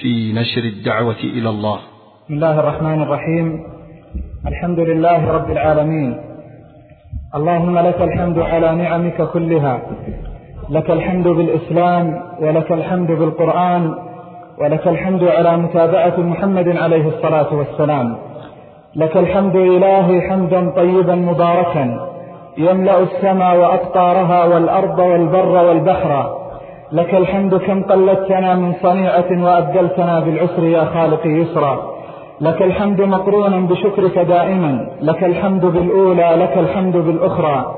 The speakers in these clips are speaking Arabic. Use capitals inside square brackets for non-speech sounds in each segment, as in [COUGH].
في نشر الدعوة إلى الله. بسم الله الرحمن الرحيم. الحمد لله رب العالمين. اللهم لك الحمد على نعمك كلها. لك الحمد بالإسلام ولك الحمد بالقرآن ولك الحمد على متابعة محمد عليه الصلاة والسلام. لك الحمد إلهي حمدا طيبا مباركا. يملأ السماء وأقطارها والأرض والبر والبحر. لك الحمد كم قلدتنا من صنيعة وأبدلتنا بالعسر يا خالقي يسرا. لك الحمد مقرونا بشكرك دائما. لك الحمد بالأولى لك الحمد بالأخرى.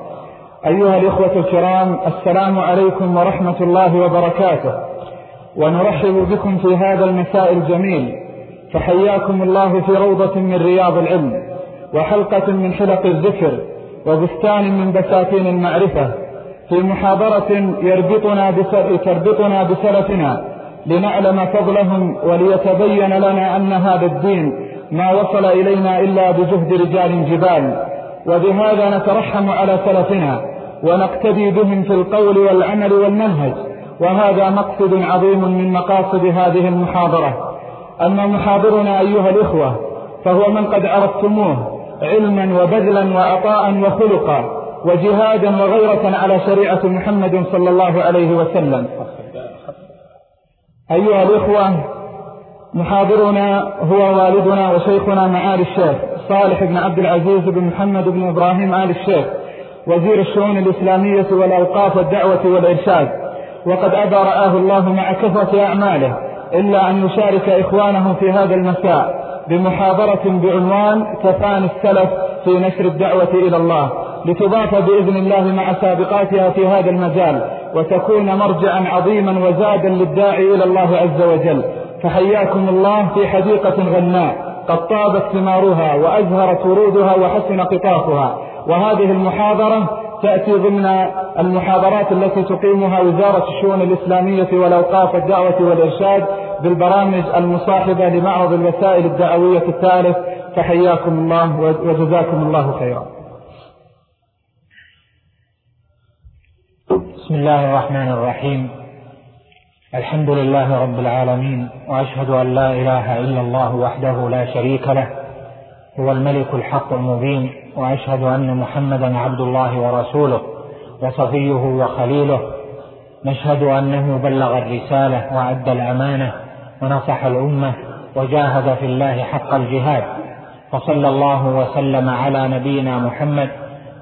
أيها الإخوة الكرام السلام عليكم ورحمة الله وبركاته. ونرحب بكم في هذا المساء الجميل. فحياكم الله في روضة من رياض العلم وحلقة من حلق الذكر وبستان من بساتين المعرفة. في محاضرة يربطنا تربطنا بسلفنا لنعلم فضلهم وليتبين لنا أن هذا الدين ما وصل إلينا إلا بجهد رجال جبال. وبهذا نترحم على سلفنا ونقتدي بهم في القول والعمل والمنهج وهذا مقصد عظيم من مقاصد هذه المحاضرة. أما محاضرنا أيها الإخوة فهو من قد عرفتموه علما وبذلا وعطاء وخلقا. وجهادا وغيرة على شريعة محمد صلى الله عليه وسلم. أيها الإخوة محاضرنا هو والدنا وشيخنا معالي الشيخ صالح بن عبد العزيز بن محمد بن إبراهيم آل الشيخ وزير الشؤون الإسلامية والأوقاف والدعوة والإرشاد. وقد أبى رآه الله مع كثرة أعماله إلا أن يشارك إخوانه في هذا المساء بمحاضرة بعنوان تفاني السلف في نشر الدعوة إلى الله. لتضاف بإذن الله مع سابقاتها في هذا المجال وتكون مرجعا عظيما وزادا للداعي إلى الله عز وجل. فحياكم الله في حديقة غناء قد طابت ثمارها وأزهرت ورودها وحسن قطافها. وهذه المحاضرة تأتي ضمن المحاضرات التي تقيمها وزارة الشؤون الإسلامية والأوقاف والدعوة والإرشاد بالبرامج المصاحبة لمعرض الوسائل الدعوية الثالث. فحياكم الله وجزاكم الله خيرا. بسم الله الرحمن الرحيم. الحمد لله رب العالمين وأشهد أن لا إله إلا الله وحده لا شريك له هو الملك الحق المبين وأشهد أن محمدا عبد الله ورسوله وصفيه وخليله. نشهد أنه بلغ الرسالة وأدى الأمانة ونصح الأمة وجاهد في الله حق الجهاد. فصلى الله وسلم على نبينا محمد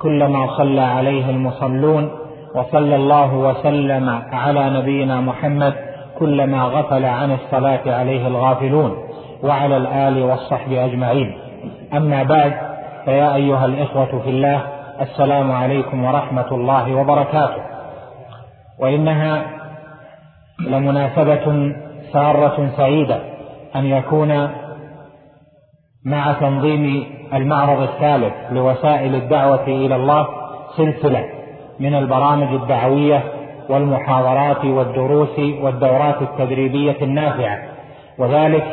كلما صلى عليه المصلون. وصلى الله وسلم على نبينا محمد كلما غفل عن الصلاة عليه الغافلون وعلى الآل والصحب أجمعين. أما بعد فيا أيها الإخوة في الله السلام عليكم ورحمة الله وبركاته. وإنها لمناسبة سارة سعيدة أن يكون مع تنظيم المعرض الثالث لوسائل الدعوة إلى الله سلسلة. من البرامج الدعوية والمحاضرات والدروس والدورات التدريبية النافعة وذلك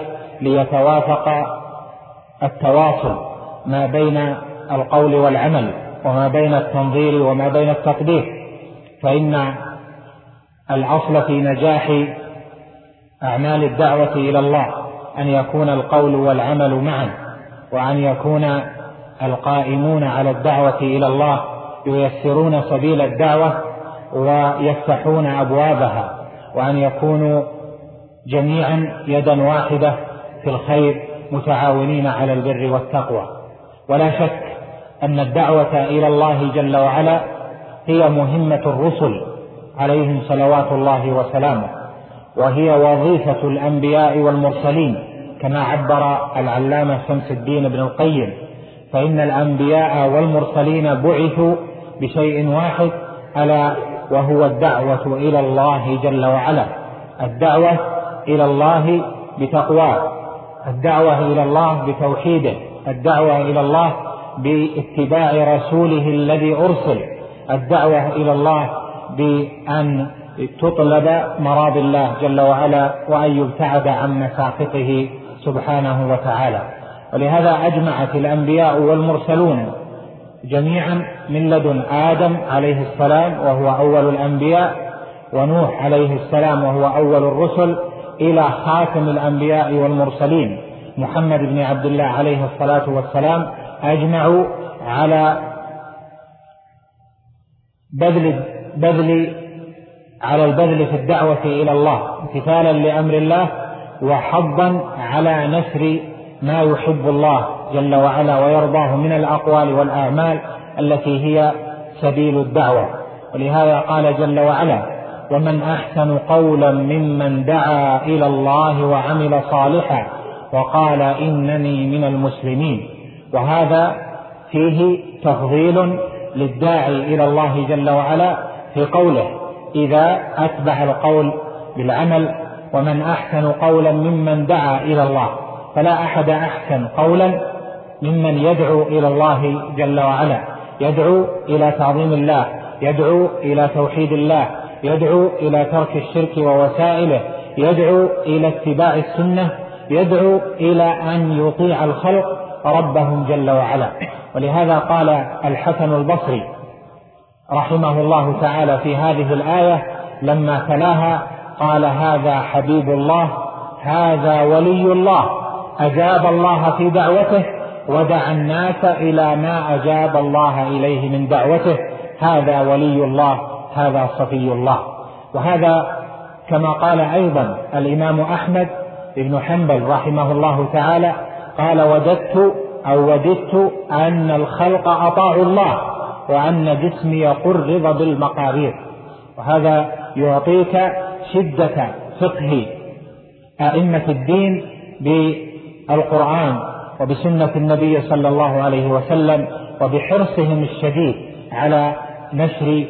ليتوافق التواصل ما بين القول والعمل وما بين التنظير وما بين التقدير فإن الأصل في نجاح أعمال الدعوة إلى الله أن يكون القول والعمل معا وأن يكون القائمون على الدعوة إلى الله ييسرون سبيل الدعوة ويفتحون أبوابها وأن يكونوا جميعا يدا واحدة في الخير متعاونين على البر والتقوى. ولا شك أن الدعوة إلى الله جل وعلا هي مهمة الرسل عليهم صلوات الله وسلامه وهي وظيفة الأنبياء والمرسلين كما عبر العلامة شمس الدين بن القيم. فإن الأنبياء والمرسلين بعثوا بشيء واحد ألا وهو الدعوة إلى الله جل وعلا. الدعوة إلى الله بتقواه. الدعوة إلى الله بتوحيده. الدعوة إلى الله باتباع رسوله الذي أرسل. الدعوة إلى الله بأن تطلب مراض الله جل وعلا وأن يبتعد عن مساقطه سبحانه وتعالى. ولهذا أجمعت الأنبياء والمرسلون جميعا من لدن آدم عليه السلام وهو أول الأنبياء ونوح عليه السلام وهو أول الرسل إلى خاتم الأنبياء والمرسلين. محمد بن عبد الله عليه الصلاة والسلام أجمعوا على بذل بذل على البذل في الدعوة إلى الله امتثالا لأمر الله وحظا على نشر ما يحب الله جل وعلا ويرضاه من الأقوال والأعمال التي هي سبيل الدعوة. ولهذا قال جل وعلا ومن أحسن قولا ممن دعا إلى الله وعمل صالحا وقال إنني من المسلمين وهذا فيه تفضيل للداعي إلى الله جل وعلا في قوله إذا أتبع القول بالعمل ومن أحسن قولا ممن دعا إلى الله فلا أحد أحسن قولا ممن يدعو إلى الله جل وعلا. يدعو إلى تعظيم الله يدعو إلى توحيد الله يدعو إلى ترك الشرك ووسائله يدعو إلى اتباع السنة يدعو إلى أن يطيع الخلق ربهم جل وعلا. ولهذا قال الحسن البصري رحمه الله تعالى في هذه الآية لما تلاها قال هذا حبيب الله هذا ولي الله. أجاب الله في دعوته ودعا الناس إلى ما أجاب الله إليه من دعوته. هذا ولي الله هذا صفي الله. وهذا كما قال أيضا الإمام أحمد بن حنبل رحمه الله تعالى قال وددت أو وددت أن الخلق أطاعوا الله وأن جسمي قرض بالمقارير وهذا يعطيك شدة فقه أئمة الدين بالقرآن وبسنة النبي صلى الله عليه وسلم وبحرصهم الشديد على نشر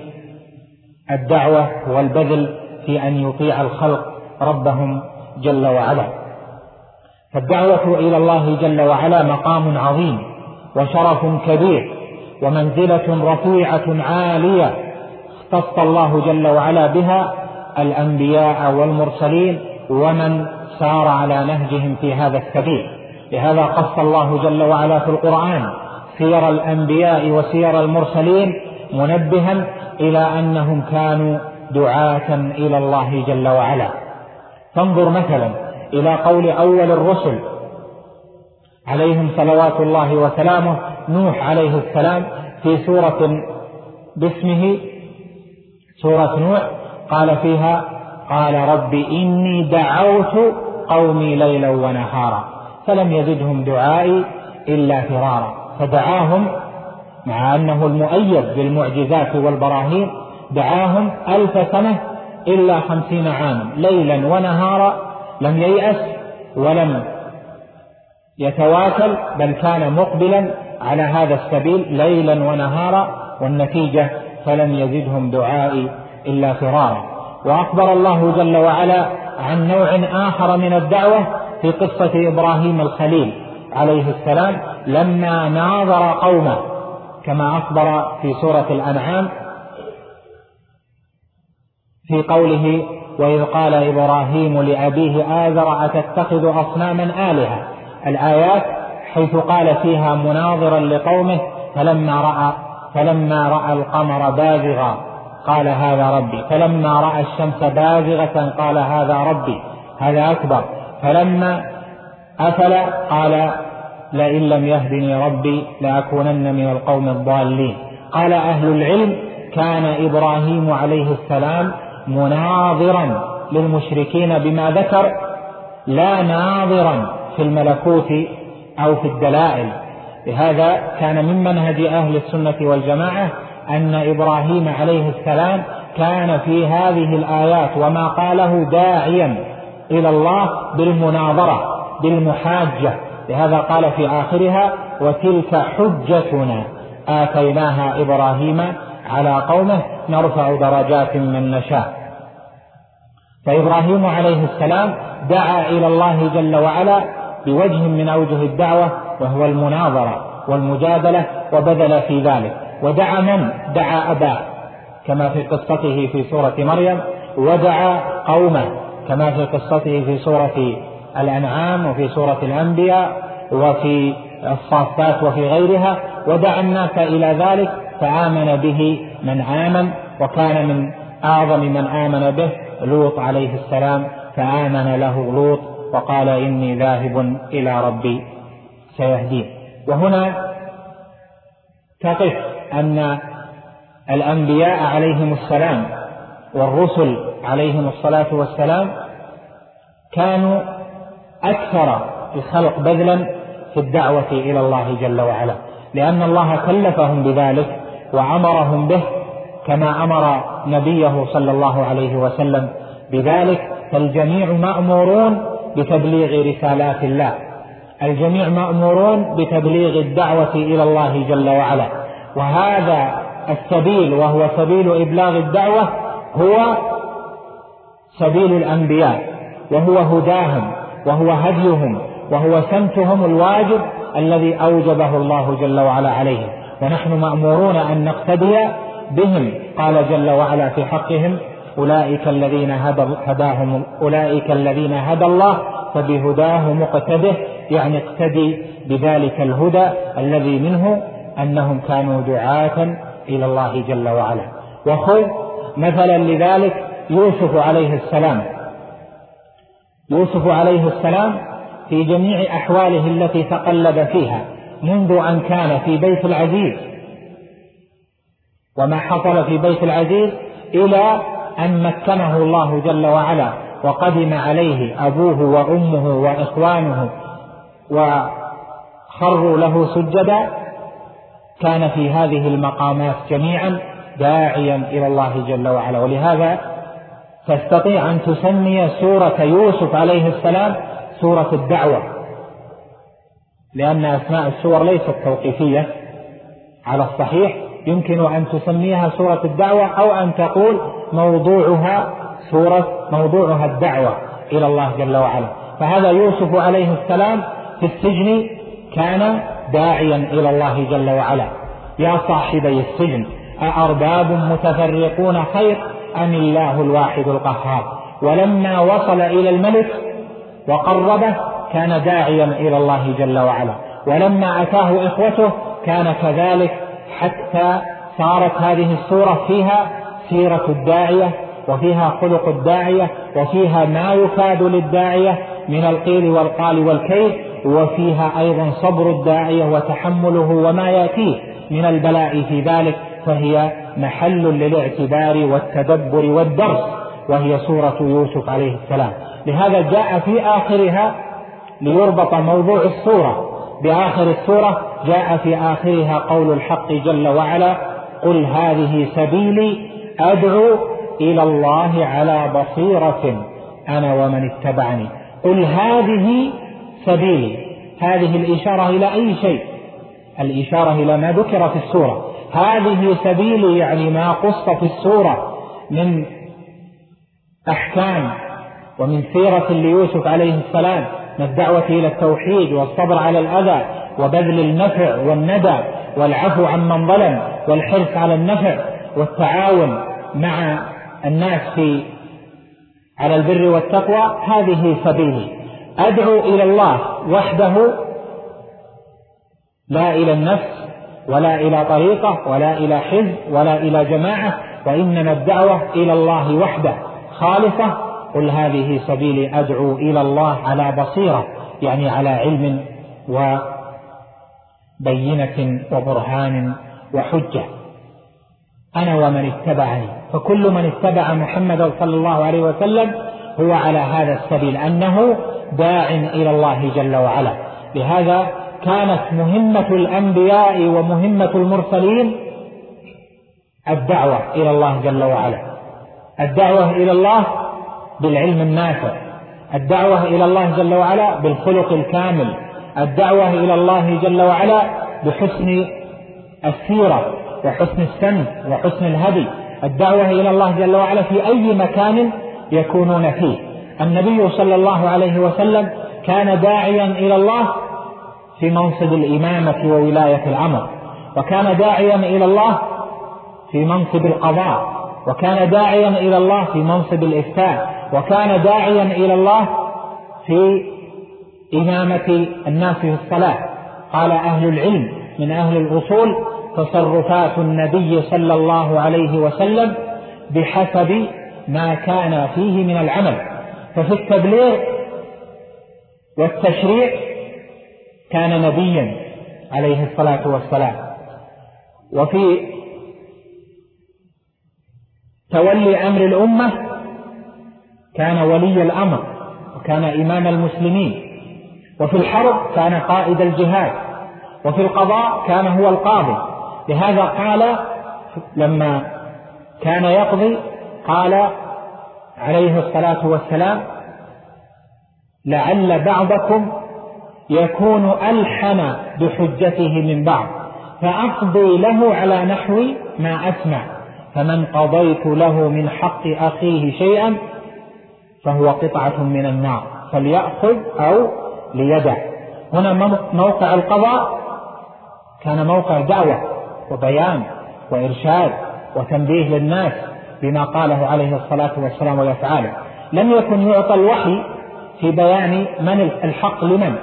الدعوة والبذل في أن يطيع الخلق ربهم جل وعلا. فالدعوة إلى الله جل وعلا مقام عظيم وشرف كبير ومنزلة رفيعة عالية اختص الله جل وعلا بها الأنبياء والمرسلين ومن سار على نهجهم في هذا السبيل. لهذا قص الله جل وعلا في القرآن سير الأنبياء وسير المرسلين منبها إلى أنهم كانوا دعاة إلى الله جل وعلا. فانظر مثلا إلى قول أول الرسل عليهم صلوات الله وسلامه نوح عليه السلام في سورة باسمه سورة نوح قال فيها قال رب إني دعوت قومي ليلا ونهارا فلم يزدهم دعائي إلا فرارا. فدعاهم مع أنه المؤيد بالمعجزات والبراهين دعاهم ألف سنة إلا خمسين عاما ليلا ونهارا لم ييأس ولم يتواكل بل كان مقبلا على هذا السبيل ليلا ونهارا والنتيجة فلم يزدهم دعائي إلا فرارا. وأخبر الله جل وعلا عن نوع آخر من الدعوة في قصة إبراهيم الخليل عليه السلام لما ناظر قومه كما أخبر في سورة الأنعام في قوله وإذ قال إبراهيم لأبيه آذر أتتخذ أصناما آلهة؟ الآيات حيث قال فيها مناظرا لقومه فلما رأى فلما رأى القمر بازغا. قال هذا ربي. فلما رأى الشمس بازغة قال هذا ربي. هذا أكبر. فلما أفل قال لئن لم يهدني ربي لأكونن من القوم الضالين. قال أهل العلم كان إبراهيم عليه السلام مناظرا للمشركين بما ذكر لا ناظرا في الملكوت أو في الدلائل. لهذا كان من منهج أهل السنة والجماعة أن إبراهيم عليه السلام كان في هذه الآيات وما قاله داعيا إلى الله بالمناظرة بالمحاجة. لهذا قال في آخرها وتلك حجتنا آتيناها إبراهيم على قومه نرفع درجات من نشاء. فإبراهيم عليه السلام دعا إلى الله جل وعلا بوجه من أوجه الدعوة وهو المناظرة والمجادلة وبذل في ذلك. ودعا من؟ دعا أباه كما في قصته في سورة مريم ودعا قومه كما في قصته في سورة الأنعام وفي سورة الأنبياء وفي الصافات وفي غيرها. ودعا الناس إلى ذلك فآمن به من آمن وكان من أعظم من آمن به لوط عليه السلام فآمن له لوط وقال إني ذاهب إلى ربي. سيهدين وهنا تقف. أن الأنبياء عليهم السلام والرسل عليهم الصلاة والسلام كانوا أكثر الخلق بذلا في الدعوة إلى الله جل وعلا لأن الله كلفهم بذلك وأمرهم به كما أمر نبيه صلى الله عليه وسلم بذلك. فالجميع مأمورون بتبليغ رسالات الله الجميع مأمورون بتبليغ الدعوة إلى الله جل وعلا. وهذا السبيل وهو سبيل إبلاغ الدعوة هو سبيل الأنبياء وهو هداهم وهو هديهم وهو سمتهم الواجب الذي أوجبه الله جل وعلا عليهم. ونحن مأمورون أن نقتدي بهم قال جل وعلا في حقهم أولئك الذين هداهم أولئك الذين هدى الله فبهداه مقتده يعني اقتدي بذلك الهدى الذي منه أنهم كانوا دعاة إلى الله جل وعلا. وخذ مثلا لذلك يوسف عليه السلام. يوسف عليه السلام في جميع أحواله التي تقلب فيها منذ أن كان في بيت العزيز. وما حصل في بيت العزيز إلى أن مكنه الله جل وعلا وقدم عليه أبوه وأمه وإخوانه وخروا له سجدا كان في هذه المقامات جميعا داعيا إلى الله جل وعلا. ولهذا تستطيع أن تسمي سورة يوسف عليه السلام سورة الدعوة لأن أسماء السور ليست توقيفية. على الصحيح يمكن أن تسميها سورة الدعوة أو أن تقول موضوعها سورة موضوعها الدعوة إلى الله جل وعلا. فهذا يوسف عليه السلام في السجن كان داعيا إلى الله جل وعلا. يا صاحبي السجن أأرباب متفرقون خير أم الله الواحد القهار؟ ولما وصل إلى الملك وقربه كان داعيا إلى الله جل وعلا. ولما أتاه إخوته كان كذلك حتى صارت هذه السورة فيها سيرة الداعية وفيها خلق الداعية وفيها ما يفاد للداعية من القيل والقال والكيد وفيها أيضا صبر الداعية وتحمله وما يأتيه من البلاء في ذلك فهي محل للاعتبار والتدبر والدرس وهي سورة يوسف عليه السلام. لهذا جاء في آخرها ليربط موضوع السورة. بآخر السورة جاء في آخرها قول الحق جل وعلا قل هذه سبيلي أدعو إلى الله على بصيرة أنا ومن اتبعني. قل هذه سبيلي. هذه الإشارة إلى أي شيء؟ الإشارة إلى ما ذكر في السورة. هذه سبيلي يعني ما قص في السورة من أحكام ومن سيرة ليوسف عليه السلام من الدعوة إلى التوحيد والصبر على الأذى وبذل النفع والندى والعفو عمن ظلم والحرص على النفع والتعاون مع الناس في على البر والتقوى هذه سبيلي. أدعو إلى الله وحده لا إلى النفس ولا إلى طريقة ولا إلى حزب ولا إلى جماعة وإنما الدعوة إلى الله وحده خالصة. قل هذه سبيلي أدعو إلى الله على بصيرة يعني على علم وبينة وبرهان وحجة. أنا ومن اتبعني فكل من اتبع محمدا صلى الله عليه وسلم هو على هذا السبيل أنه داع إلى الله جل وعلا. لهذا كانت مهمة الأنبياء ومهمة المرسلين الدعوة إلى الله جل وعلا. الدعوة إلى الله بالعلم النافع. الدعوة إلى الله جل وعلا بالخلق الكامل. الدعوة إلى الله جل وعلا بحسن السيرة وحسن السمت وحسن الهدي. الدعوة إلى الله جل وعلا في أي مكان يكونون فيه. النبي صلى الله عليه وسلم كان داعيا إلى الله في منصب الإمامة وولاية الأمر وكان داعيا إلى الله في منصب القضاء وكان داعيا إلى الله في منصب الإفتاء وكان داعيا إلى الله في إمامة الناس في الصلاة. قال أهل العلم من أهل الأصول تصرفات النبي صلى الله عليه وسلم بحسب ما كان فيه من العمل. ففي التبليغ والتشريع كان نبيا عليه الصلاة والسلام. وفي تولي أمر الأمة كان ولي الأمر وكان إمام المسلمين. وفي الحرب كان قائد الجهاد. وفي القضاء كان هو القاضي. لهذا قال لما كان يقضي قال عليه الصلاة والسلام لعل بعضكم يكون ألحن بحجته من بعض فأقضي له على نحو ما أسمع فمن قضيت له من حق أخيه شيئا فهو قطعة من النار فليأخذ أو ليدع. هنا موقع القضاء كان موقع دعوة وبيان وإرشاد وتنبيه للناس. بما قاله عليه الصلاة والسلام ويفعله لم يكن يعطى الوحي في بيان من الحق لمن؟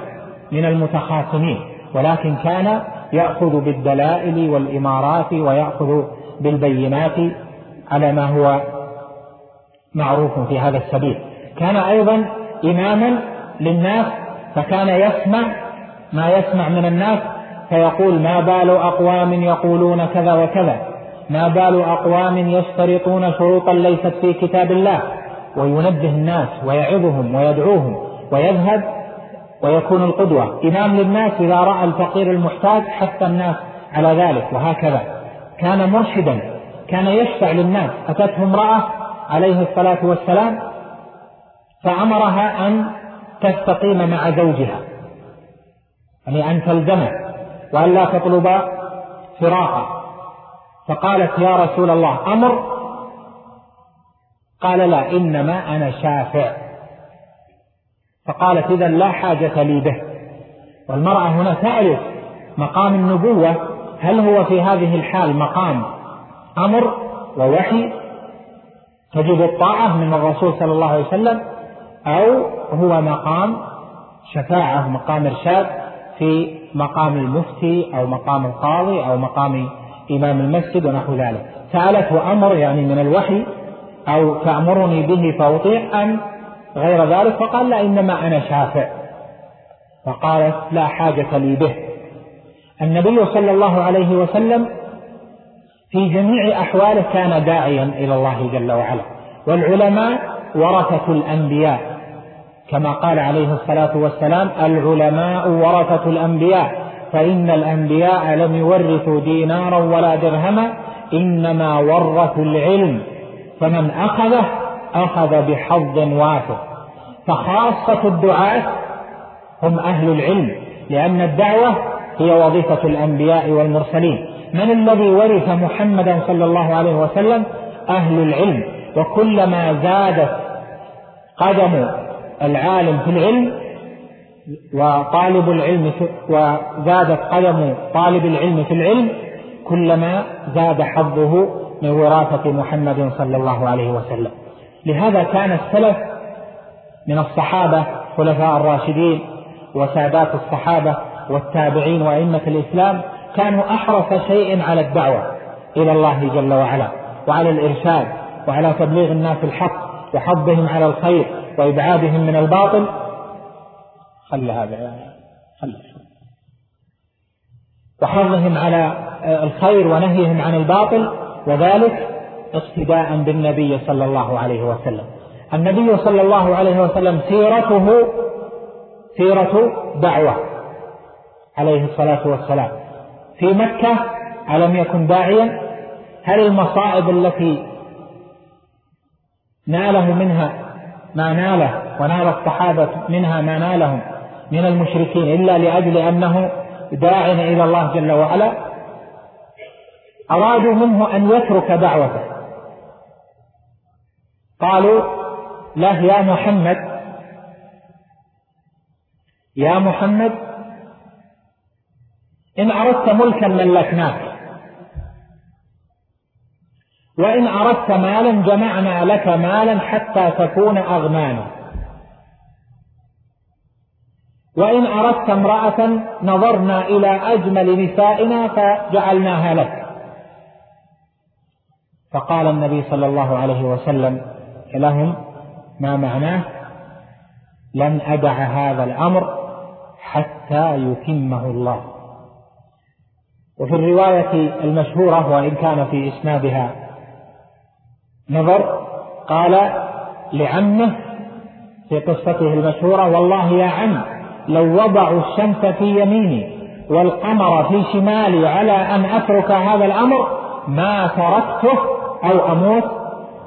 من المتخاصمين. ولكن كان يأخذ بالدلائل والإمارات ويأخذ بالبينات على ما هو معروف في هذا السبيل. كان أيضا إماما للناس فكان يسمع ما يسمع من الناس فيقول ما بال أقوام يقولون كذا وكذا. ما بال أقوام يشترطون شروطا ليست في كتاب الله وينبه الناس ويعظهم ويدعوهم ويذهب ويكون القدوة. إمام للناس إذا رأى الفقير المحتاج حث الناس على ذلك وهكذا. كان مرشدا كان يشفع للناس. أتته امرأة عليه الصلاة والسلام فأمرها أن تستقيم مع زوجها يعني أن تلزمه وأن لا تطلب فراقه. فقالت يا رسول الله أمر؟ قال لا إنما أنا شافع. فقالت إذا لا حاجة لي به. والمرأة هنا تعرف مقام النبوة هل هو في هذه الحال مقام أمر ووحي تجب الطاعة من الرسول صلى الله عليه وسلم أو هو مقام شفاعة مقام إرشاد في مقام المفتي أو مقام القاضي أو مقام إمام المسجد ونحو ذلك. سألته أمر يعني من الوحي أو تأمرني به فأطيع أم غير ذلك؟ فقال لا إنما أنا شافع. فقالت لا حاجة لي به. النبي صلى الله عليه وسلم في جميع أحواله كان داعيا إلى الله جل وعلا. والعلماء ورثة الأنبياء. كما قال عليه الصلاة والسلام العلماء ورثة الأنبياء. فإن الأنبياء لم يورثوا دينارا ولا درهما إنما ورثوا العلم. فمن أخذه أخذ بحظ وافر. فخاصة الدعاة هم أهل العلم لأن الدعوة هي وظيفة الأنبياء والمرسلين. من الذي ورث محمدا صلى الله عليه وسلم؟ أهل العلم. وكلما زادت قدم العالم في العلم وطالب العلم وزادت قدم طالب العلم في العلم كلما زاد حظه من وراثة محمد صلى الله عليه وسلم. لهذا كان السلف من الصحابة خلفاء الراشدين وسادات الصحابة والتابعين وأئمة الإسلام كانوا أحرص شيء على الدعوة إلى الله جل وعلا وعلى الإرشاد وعلى تبليغ الناس الحق وحضهم على الخير وإبعادهم من الباطل خل هذا خل. وحضهم على الخير ونهيهم عن الباطل وذلك اقتداء بالنبي صلى الله عليه وسلم. النبي صلى الله عليه وسلم سيرته سيرة دعوة عليه الصلاة والسلام. في مكة ألم يكن داعيا؟ هل المصائب التي ناله منها ما ناله ونال الصحابة منها ما نالهم من المشركين إلا لأجل أنه داع إلى الله جل وعلا. أرادوا منه أن يترك دعوته. قالوا له يا محمد يا محمد إن أردت ملكا ملكناك. وإن أردت مالا جمعنا لك مالا حتى تكون أغنانا. وإن أردت امرأة نظرنا إلى أجمل نسائنا فجعلناها لك. فقال النبي صلى الله عليه وسلم لهم ما معناه؟ لن أدع هذا الأمر حتى يتمه الله. وفي الرواية المشهورة وإن كان في إسنادها نظر قال لعمه في قصته المشهورة والله يا عم لو وضعوا الشمس في يميني والقمر في شمالي على أن أترك هذا الأمر ما تركته أو أموت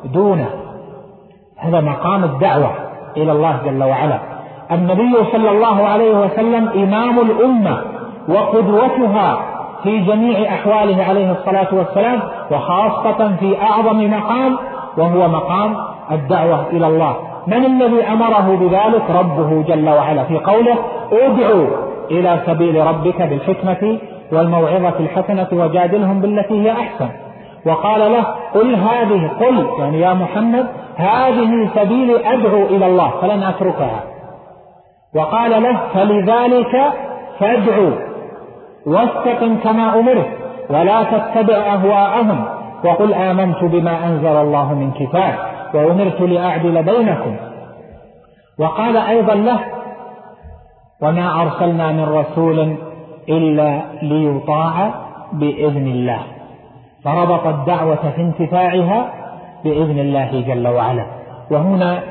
دونه. هذا مقام الدعوة إلى الله جل وعلا. النبي صلى الله عليه وسلم إمام الأمة وقدوتها في جميع أحواله عليه الصلاة والسلام وخاصة في أعظم مقام وهو مقام الدعوة إلى الله. من الذي أمره بذلك؟ ربه جل وعلا. في قوله ادعوا إلى سبيل ربك بالحكمة والموعظة الحسنة وجادلهم بالتي هي أحسن. وقال له قل هذه قل يعني يا محمد هذه سبيلي أدعو إلى الله فلن أتركها. وقال له فلذلك فادعوا واستقم كما أمرت ولا تتبع أهواءهم وقل آمنت بما أنزل الله من كتاب. وأمرت لأعدل بينكم. وقال أيضا له وما أرسلنا من رسول إلا ليطاع بإذن الله. فربط الدعوة في انتفاعها بإذن الله جل وعلا. وهنا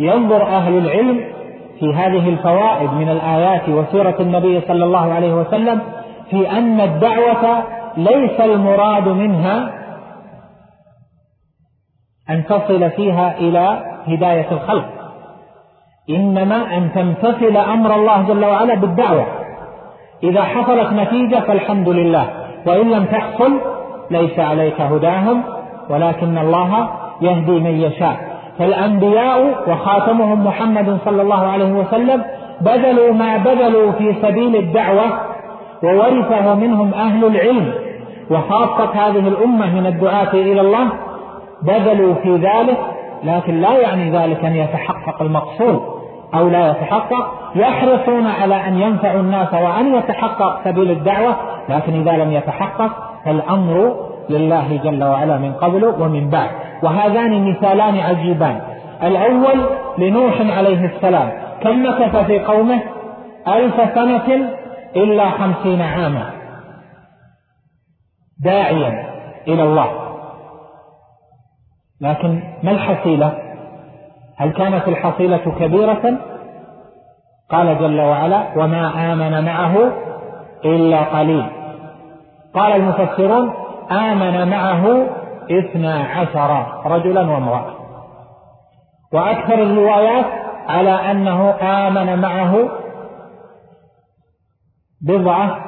ينظر أهل العلم في هذه الفوائد من الآيات وسيرة النبي صلى الله عليه وسلم في أن الدعوة ليس المراد منها أن تصل فيها إلى هداية الخلق. إنما أن تمتثل أمر الله جل وعلا بالدعوة. إذا حصلت نتيجة فالحمد لله. وإن لم تحصل ليس عليك هداهم ولكن الله يهدي من يشاء. فالأنبياء وخاتمهم محمد صلى الله عليه وسلم بذلوا ما بذلوا في سبيل الدعوة وورثه منهم أهل العلم. وخاصة هذه الأمة من الدعاة إلى الله بذلوا في ذلك لكن لا يعني ذلك أن يتحقق المقصود أو لا يتحقق. يحرصون على أن ينفعوا الناس وأن يتحقق سبيل الدعوة لكن إذا لم يتحقق فالأمر لله جل وعلا من قبل ومن بعد. وهذان مثالان عجيبان. الأول لنوح عليه السلام كم مكث في قومه؟ ألف سنة إلا خمسين عاما. داعيا إلى الله. لكن ما الحصيلة؟ هل كانت الحصيلة كبيرة؟ قال جل وعلا وما آمن معه إلا قليل. قال المفسرون آمن معه اثنا عشر رجلا وامرأة. وأكثر الروايات على أنه آمن معه بضعة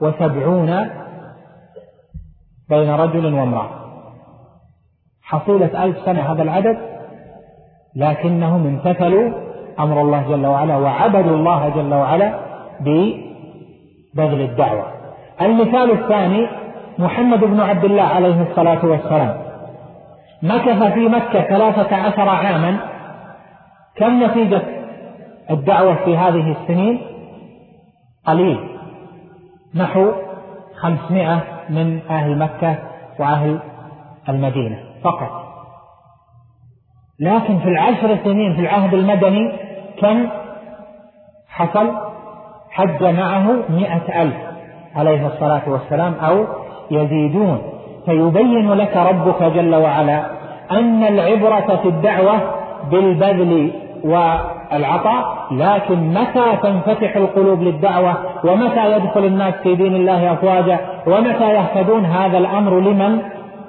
وسبعون بين رجل وامرأة. حصيلة ألف سنة هذا العدد لكنهم امتثلوا أمر الله جل وعلا وعبدوا الله جل وعلا ببذل الدعوة. المثال الثاني محمد بن عبد الله عليه الصلاة والسلام. مكث في مكة ثلاثة عشر عاما. كم نتيجة الدعوة في هذه السنين؟ قليل. نحو خمسمائة من أهل مكة وأهل المدينة. فقط. لكن في العشر سنين في العهد المدني كم حصل؟ حج معه مئة ألف عليه الصلاة والسلام أو يزيدون. فيبين لك ربك جل وعلا أن العبرة في الدعوة بالبذل والعطاء لكن متى تنفتح القلوب للدعوة؟ ومتى يدخل الناس في دين الله أفواجا؟ ومتى يهتدون؟ هذا الأمر لمن؟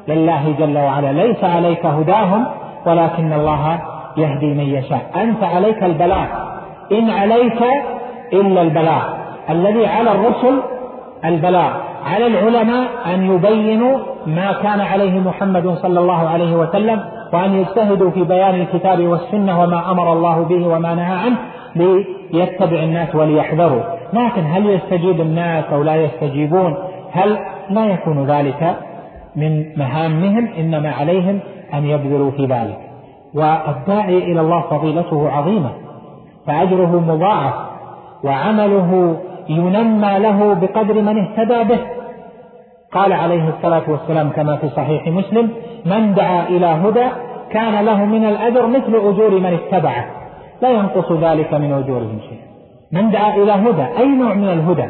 لله جل وعلا. ليس عليك هداهم ولكن الله يهدي من يشاء. أنت عليك البلاغ. إن عليك إلا البلاغ. الذي على الرسل البلاغ. على العلماء أن يبينوا ما كان عليه محمد صلى الله عليه وسلم وأن يجتهدوا في بيان الكتاب والسنة وما أمر الله به وما نهى عنه ليتبع الناس وليحذروا. لكن هل يستجيب الناس أو لا يستجيبون؟ هل لا يكون ذلك؟ من مهامهم إنما عليهم أن يبذلوا في ذلك. والداعي إلى الله فضيلته عظيمة فأجره مضاعف وعمله ينمى له بقدر من اهتدى به. قال عليه الصلاة والسلام كما في صحيح مسلم من دعا إلى هدى كان له من الأجر مثل أجور من اتبعه لا ينقص ذلك من أجورهم شيء من دعا إلى هدى أي نوع من الهدى؟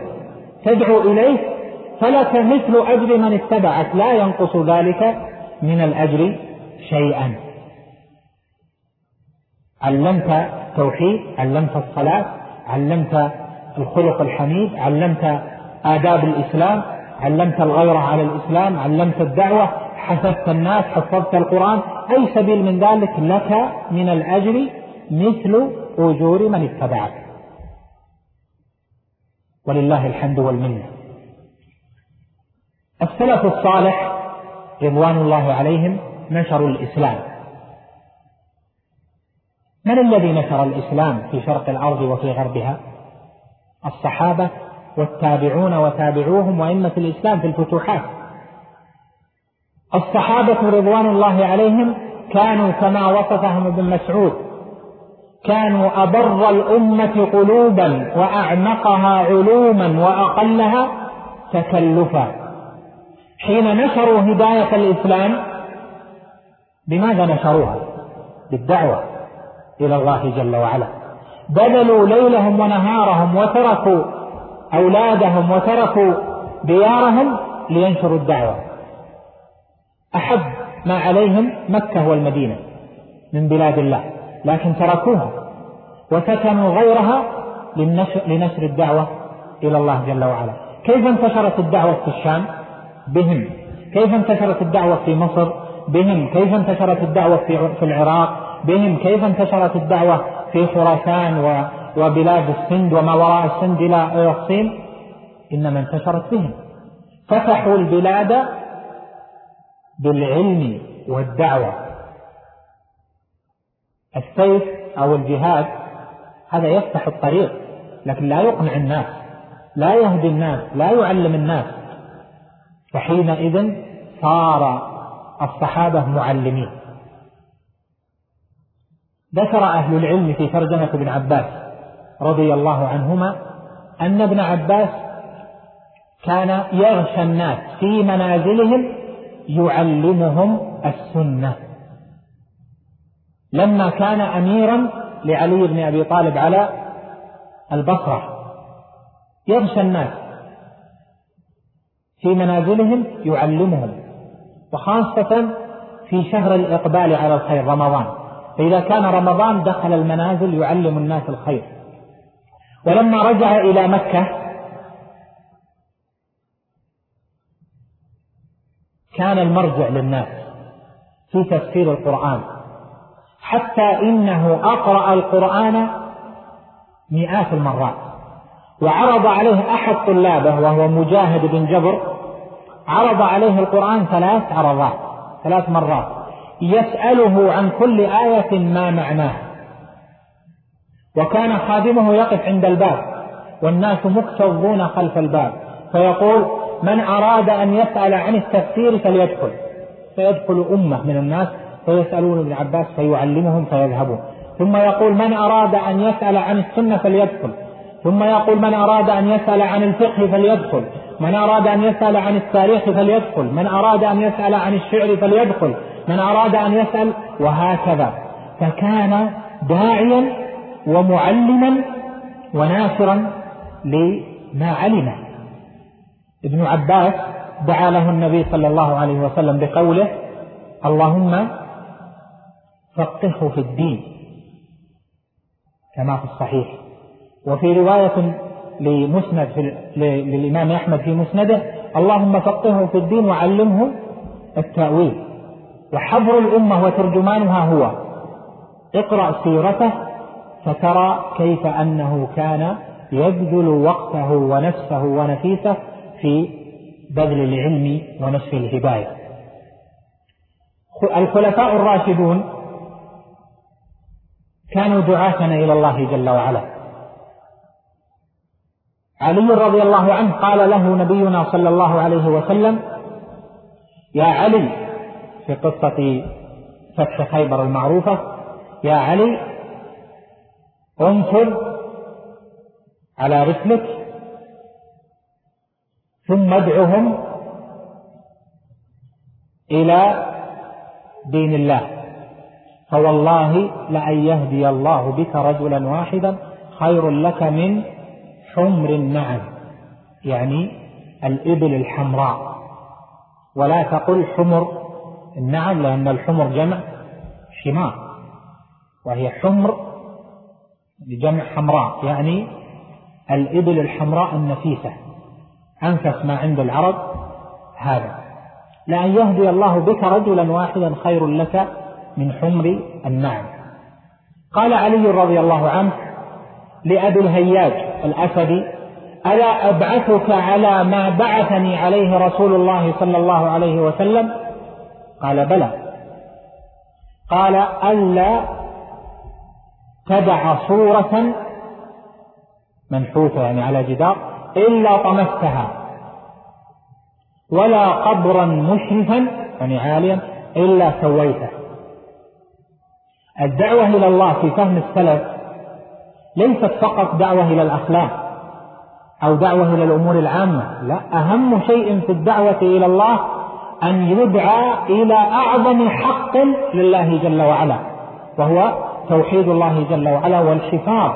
تدعو إليه فلك مثل أجر من اتبعك لا ينقص ذلك من الأجر شيئا. علمت توحيد علمت الصلاة علمت الخلق الحميد علمت آداب الإسلام علمت الغيرة على الإسلام علمت الدعوة حفظت الناس حفظت القرآن أي سبيل من ذلك لك من الأجر مثل أجور من اتبعك. ولله الحمد والمنة. السلف الصالح رضوان الله عليهم نشروا الإسلام. من الذي نشر الإسلام في شرق الأرض وفي غربها؟ الصحابة والتابعون وتابعوهم وأئمة الإسلام في الفتوحات. الصحابة رضوان الله عليهم كانوا كما وصفهم ابن مسعود. كانوا أبر الأمة قلوبا وأعمقها علوما وأقلها تكلفا. حين نشروا هداية الإسلام بماذا نشروها؟ بالدعوة إلى الله جل وعلا. بذلوا ليلهم ونهارهم وتركوا أولادهم وتركوا ديارهم لينشروا الدعوة. أحب ما عليهم مكة والمدينة من بلاد الله لكن تركوها وسكنوا غيرها لنشر الدعوة إلى الله جل وعلا. كيف انتشرت الدعوة في الشام؟ بهم. كيف انتشرت الدعوة في مصر؟ بهم. كيف انتشرت الدعوة في العراق؟ بهم. كيف انتشرت الدعوة في خراسان وبلاد السند وما وراء السند إلى الصين؟ إنما انتشرت بهم. فتحوا البلاد بالعلم والدعوة. السيف أو الجهاد هذا يفتح الطريق لكن لا يقنع الناس لا يهدي الناس لا يعلم الناس. فحينئذ صار الصحابة معلمين. ذكر أهل العلم في ترجمة ابن عباس رضي الله عنهما أن ابن عباس كان يغشى الناس في منازلهم يعلمهم السنة. لما كان أميرا لعلي بن أبي طالب على البصرة يغشى الناس. في منازلهم يعلمهم وخاصة في شهر الإقبال على الخير رمضان. فإذا كان رمضان دخل المنازل يعلم الناس الخير. ولما رجع إلى مكة كان المرجع للناس في تفسير القرآن. حتى إنه أقرأ القرآن مئات المرات. وعرض عليه أحد طلابه وهو مجاهد بن جبر عرض عليه القرآن ثلاث عرضات ثلاث مرات يسأله عن كل آية ما معناه. وكان خادمه يقف عند الباب والناس مكتظون خلف الباب فيقول من أراد أن يسأل عن التفسير فليدخل. فيدخل أمة من الناس فيسألون ابن عباس فيعلمهم فيذهبون. ثم يقول من أراد أن يسأل عن السنة فليدخل. ثم يقول من أراد أن يسأل عن الفقه فليدخل. من أراد أن يسأل عن التاريخ فليدخل. من أراد أن يسأل عن الشعر فليدخل. من أراد أن يسأل وهكذا. فكان داعيا ومعلما وناصرا لما علمه ابن عباس دعا له النبي صلى الله عليه وسلم بقوله اللهم فقهه في الدين. كما في الصحيح. وفي رواية لمسند في للإمام أحمد في مسنده اللهم فقهه في الدين وعلمه التأويل. وحبر الأمة وترجمانها هو. اقرأ سيرته فترى كيف أنه كان يبذل وقته ونفسه ونفيسه في بذل العلم ونشر الهداية. الخلفاء الراشدون كانوا دعاتنا إلى الله جل وعلا. علي رضي الله عنه قال له نبينا صلى الله عليه وسلم يا علي في قصة فتح خيبر المعروفة يا علي انفذ على رسلك ثم ادعهم إلى دين الله فوالله لأن يهدي الله بك رجلا واحدا خير لك من حمر النعم يعني الإبل الحمراء. ولا تقل حمر النعم لأن الحمر جمع حمار وهي حمر بجمع حمراء يعني الإبل الحمراء النفيسة. أنفس ما عند العرب هذا. لأن يهدي الله بك رجلا واحدا خير لك من حمر النعم قال علي رضي الله عنه لأبي الهياج الأسدي ألا أبعثك على ما بعثني عليه رسول الله صلى الله عليه وسلم؟ قال بلى. قال ألا تدع صورة منحوتة يعني على جدار إلا طمستها. ولا قبرا مشرفا يعني عاليا إلا سويته. الدعوة إلى الله في فهم السلف ليست فقط دعوة إلى الأخلاق أو دعوة إلى الأمور العامة لا أهم شيء في الدعوة إلى الله أن يدعى إلى أعظم حق لله جل وعلا وهو توحيد الله جل وعلا والحفاظ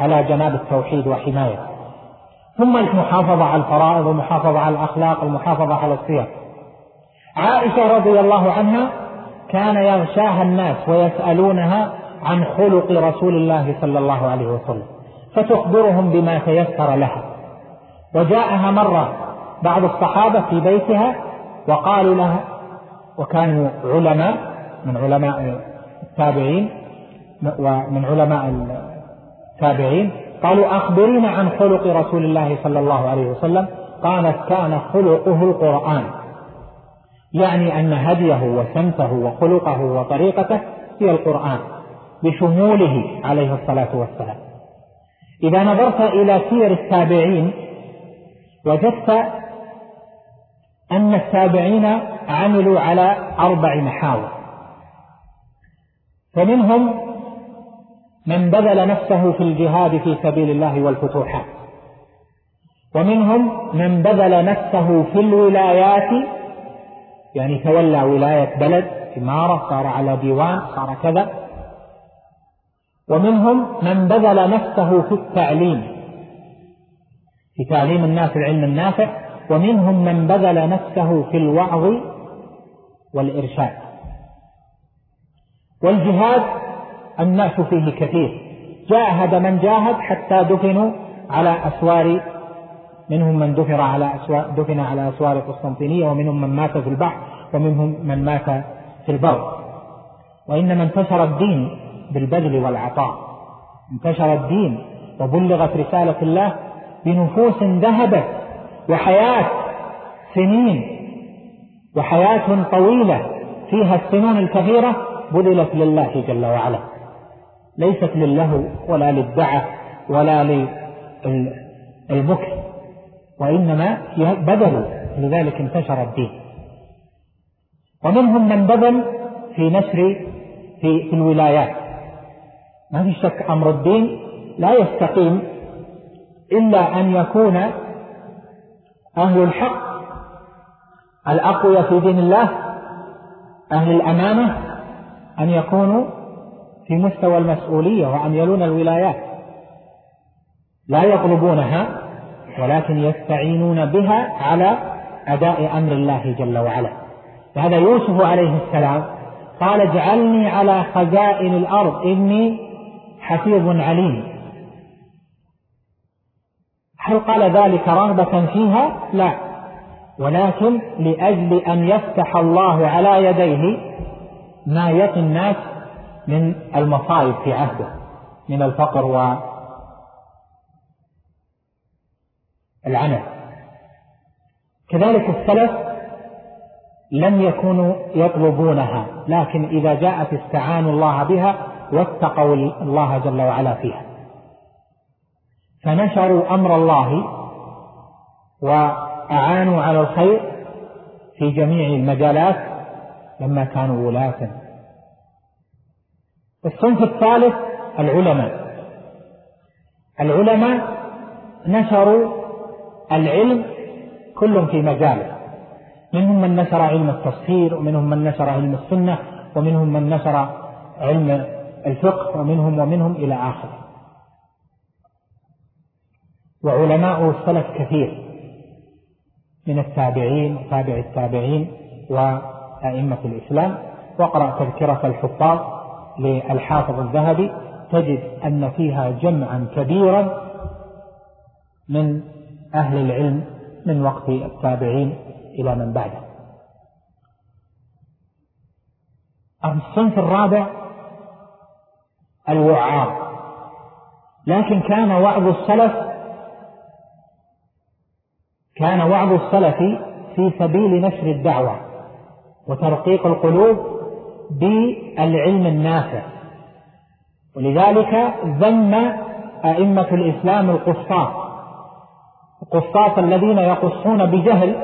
على جناب التوحيد وحمايته. ثم المحافظة على الفرائض والمحافظة على الأخلاق والمحافظة على السير عائشة رضي الله عنها كان يغشاها الناس ويسألونها عن خلق رسول الله صلى الله عليه وسلم فتخبرهم بما تيسر لها. وجاءها مرة بعض الصحابة في بيتها وقالوا لها وكانوا علماء من علماء التابعين ومن علماء التابعين قالوا أخبرينا عن خلق رسول الله صلى الله عليه وسلم. قالت كان خلقه القرآن. يعني أن هديه وسمته وخلقه وطريقته هي القرآن. بشموله عليه الصلاة والسلام. إذا نظرت إلى سير التابعين وجدت أن التابعين عملوا على أربع محاور. فمنهم من بذل نفسه في الجهاد في سبيل الله والفتوحات. ومنهم من بذل نفسه في الولايات يعني تولى ولاية بلد إمارة صار على ديوان صار كذا. ومنهم من بذل نفسه في التعليم. في تعليم الناس العلم النافع. ومنهم من بذل نفسه في الوعظ والإرشاد. والجهاد الناس فيه كثير. جاهد من جاهد حتى دفنوا على أسوار منهم من دفن على أسوار دفن على أسوار قسطنطينية ومنهم من مات في البحر ومنهم من مات في البر. وإنما انتشر الدين بالبذل والعطاء. انتشر الدين وبلغت رسالة الله بنفوس ذهبت وحياة سنين وحياة طويلة فيها السنون الكثيرة بذلت لله جل وعلا. ليست للهو ولا للدعة ولا للمكر وإنما بذلوا لذلك انتشر الدين. ومنهم من بذل في نشر في, في الولايات. ما في شك أمر الدين لا يستقيم إلا أن يكون أهل الحق الأقوياء في دين الله أهل الأمانة أن يكونوا في مستوى المسؤولية وأن يلون الولايات. لا يطلبونها ولكن يستعينون بها على أداء أمر الله جل وعلا. هذا يوسف عليه السلام قال اجعلني على خزائن الأرض إني حفيظ عليم. هل قال ذلك رغبة فيها؟ لا. ولكن لأجل أن يفتح الله على يديه ما يقي الناس من المصائب في عهده من الفقر والعنف. كذلك السلف لم يكونوا يطلبونها لكن إذا جاءت استعانوا الله بها واتقوا الله جل وعلا فيها. فنشروا أمر الله وأعانوا على الخير في جميع المجالات لما كانوا ولاة. الصنف الثالث العلماء. العلماء نشروا العلم كل في مجاله. منهم من نشر علم التفسير ومنهم من نشر علم السنة ومنهم من نشر علم الفقه ومنهم ومنهم إلى آخره وعلماء السلف كثير من التابعين وتابع التابعين وأئمة الإسلام. واقرأ تذكرة الحفاظ للحافظ الذهبي تجد أن فيها جمعا كبيرا من أهل العلم من وقت التابعين إلى من بعده. الصنف الرابع الوعاظ. لكن كان وعظ السلف كان وعظ السلف في سبيل نشر الدعوة وترقيق القلوب بالعلم النافع. ولذلك ذم أئمة الإسلام القصاص القصاص الذين يقصون بجهل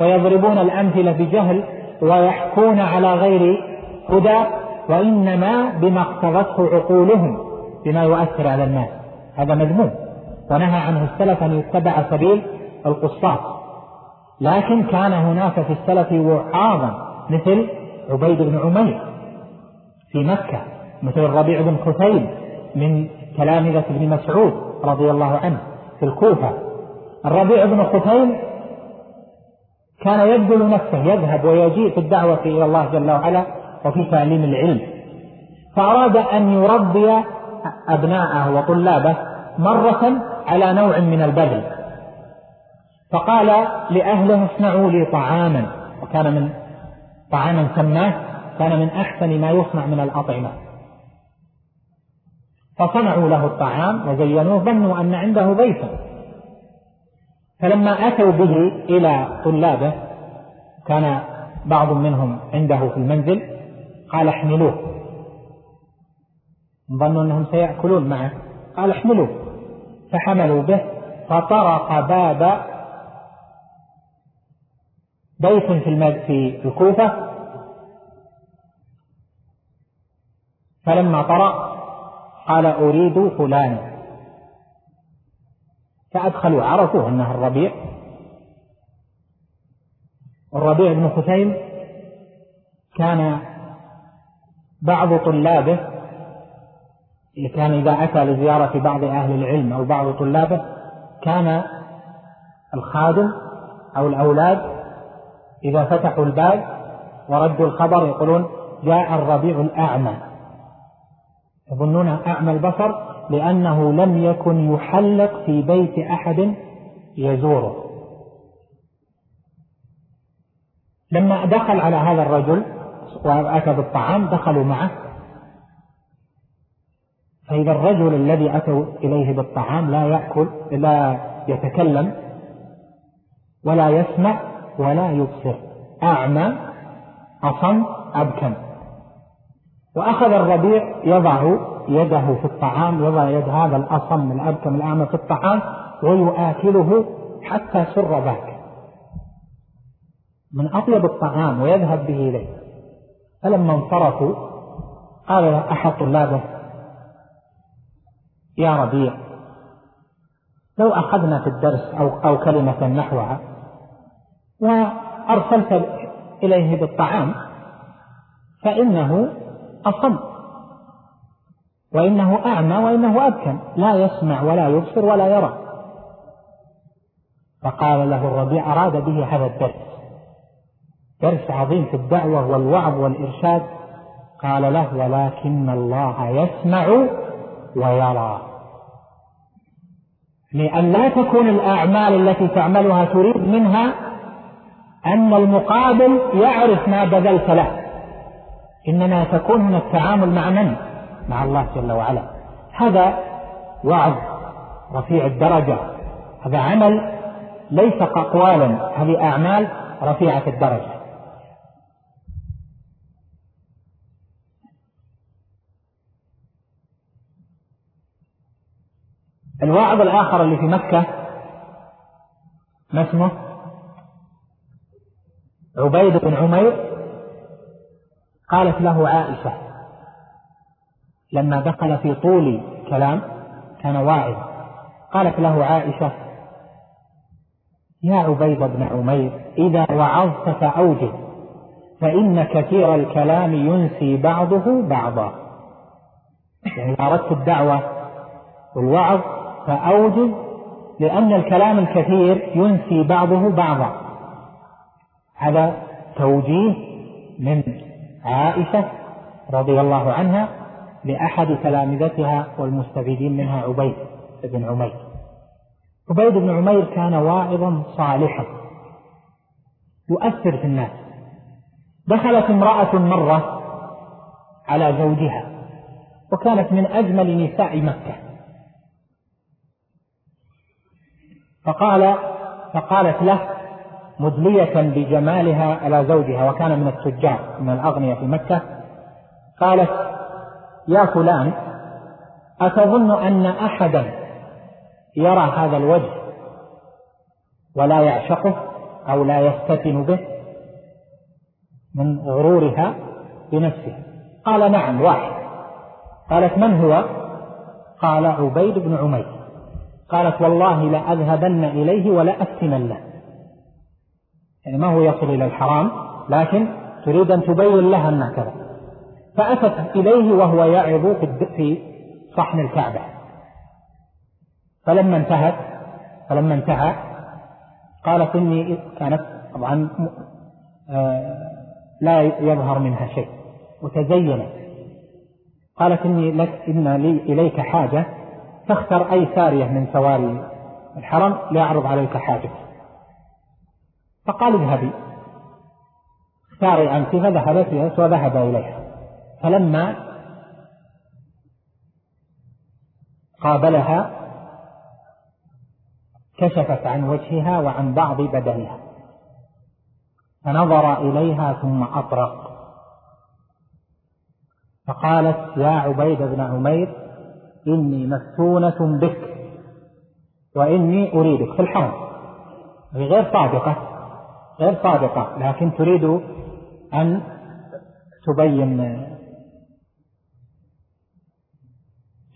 ويضربون الأمثلة بجهل ويحكون على غير هدى وإنما بما اقتضته عقولهم بما يؤثر على الناس. هذا مذموم. ونهى عنه السلف أن يتبع سبيل القصاص. لكن كان هناك في السلف وعاظا مثل عبيد بن عمير في مكة مثل الربيع بن خثيم من تلامذة ابن مسعود رضي الله عنه في الكوفة. الربيع بن خثيم كان يبذل نفسه يذهب ويجيء في الدعوة إلى الله جل وعلا وفي تعليم العلم. فأراد أن يربي أبناءه وطلابه مرة على نوع من البذل. فقال لأهله اصنعوا لي طعاما. وكان من طعاما سماه كان من أحسن ما يصنع من الأطعمة. فصنعوا له الطعام وزينوه ظنوا أن عنده ضيفا فلما أتوا به إلى طلابه كان بعض منهم عنده في المنزل. قال احملوه. ظنوا أنهم سيأكلون معه. قال احملوه. فحملوا به فطرق باب بيت في في الكوفة. فلما طرق قال أريد فلانا. فأدخلوا عرفوا أنه الربيع. الربيع بن خثيم كان بعض طلابه كان إذا أتى لزيارة بعض أهل العلم أو بعض طلابه كان الخادم أو الأولاد إذا فتحوا الباب وردوا الخبر يقولون جاء الربيع الأعمى. يظنونه أعمى البصر لأنه لم يكن يحلق في بيت أحد يزوره. لما دخل على هذا الرجل وأتى بالطعام دخلوا معه. فإذا الرجل الذي أتوا إليه بالطعام لا يأكل لا يتكلم ولا يسمع ولا يبصر. أعمى أصم أبكم. وأخذ الربيع يضع يده في الطعام يضع يد هذا الأصم الأبكم الأعمى في الطعام ويؤكله حتى سر ذاك. من أطيب الطعام ويذهب به إليه. فلما انصرفوا قال أحد طلابه يا ربيع لو أخذنا في الدرس أو, أو كلمة نحوها وأرسلت إليه بالطعام فإنه أصم وإنه أعمى وإنه أبكم لا يسمع ولا يبصر ولا يرى. فقال له الربيع أراد به هذا الدرس. درس عظيم في الدعوة والوعظ والإرشاد. قال له ولكن الله يسمع ويرى. لأن لا تكون الأعمال التي تعملها تريد منها أن المقابل يعرف ما بذلت له. إنما تكون هنا التعامل مع من؟ مع الله جل وعلا. هذا وعظ رفيع الدرجة. هذا عمل ليس أقوالا هذه أعمال رفيعة الدرجة. الواعظ الآخر اللي في مكة ما اسمه؟ عبيد بن عمير قالت له عائشة لما دخل في طول كلام كان واعظا قالت له عائشة يا عبيد بن عمير إذا وعظت فأوجد فإن كثير الكلام ينسي بعضه بعضا. يعني أردت الدعوة والوعظ فأوجد لأن الكلام الكثير ينسي بعضه بعضا. هذا توجيه من عائشة رضي الله عنها لأحد تلامذتها والمستفيدين منها عبيد بن عمير. عبيد بن عمير كان واعظا صالحا. يؤثر في الناس. دخلت امرأة مرة على زوجها وكانت من أجمل نساء مكة. فقال فقالت له مدلية بجمالها على زوجها وكان من التجار من الأغنياء في مكة. قالت يا فلان أتظن أن أحدا يرى هذا الوجه ولا يعشقه أو لا يفتتن به من غرورها بنفسه؟ قال نعم واحد. قالت من هو؟ قال عبيد بن عمير. قالت والله لأذهبن إليه ولا أفتنن له يعني ما هو يصل إلى الحرام لكن تريد أن تبين لها أنه كذا. فأتت إليه وهو يعظ في صحن الكعبة. فلما انتهت فلما انتهى قالت إني كانت طبعا آه، لا يظهر منها شيء. وتزينت. قالت إني لك إن لي إليك حاجة. فاختر أي سارية من سواري الحرم ليعرض عليك حاجتك فقال اذهبي. اختاري أنت فذهبت وذهب إليها فلما قابلها كشفت عن وجهها وعن بعض بدنها. فنظر إليها ثم أطرق. فقالت يا عبيد بن عمير إني مفتونة بك. وإني أريدك في الحرم. غير صادقة غير صادقة لكن تريد أن تبين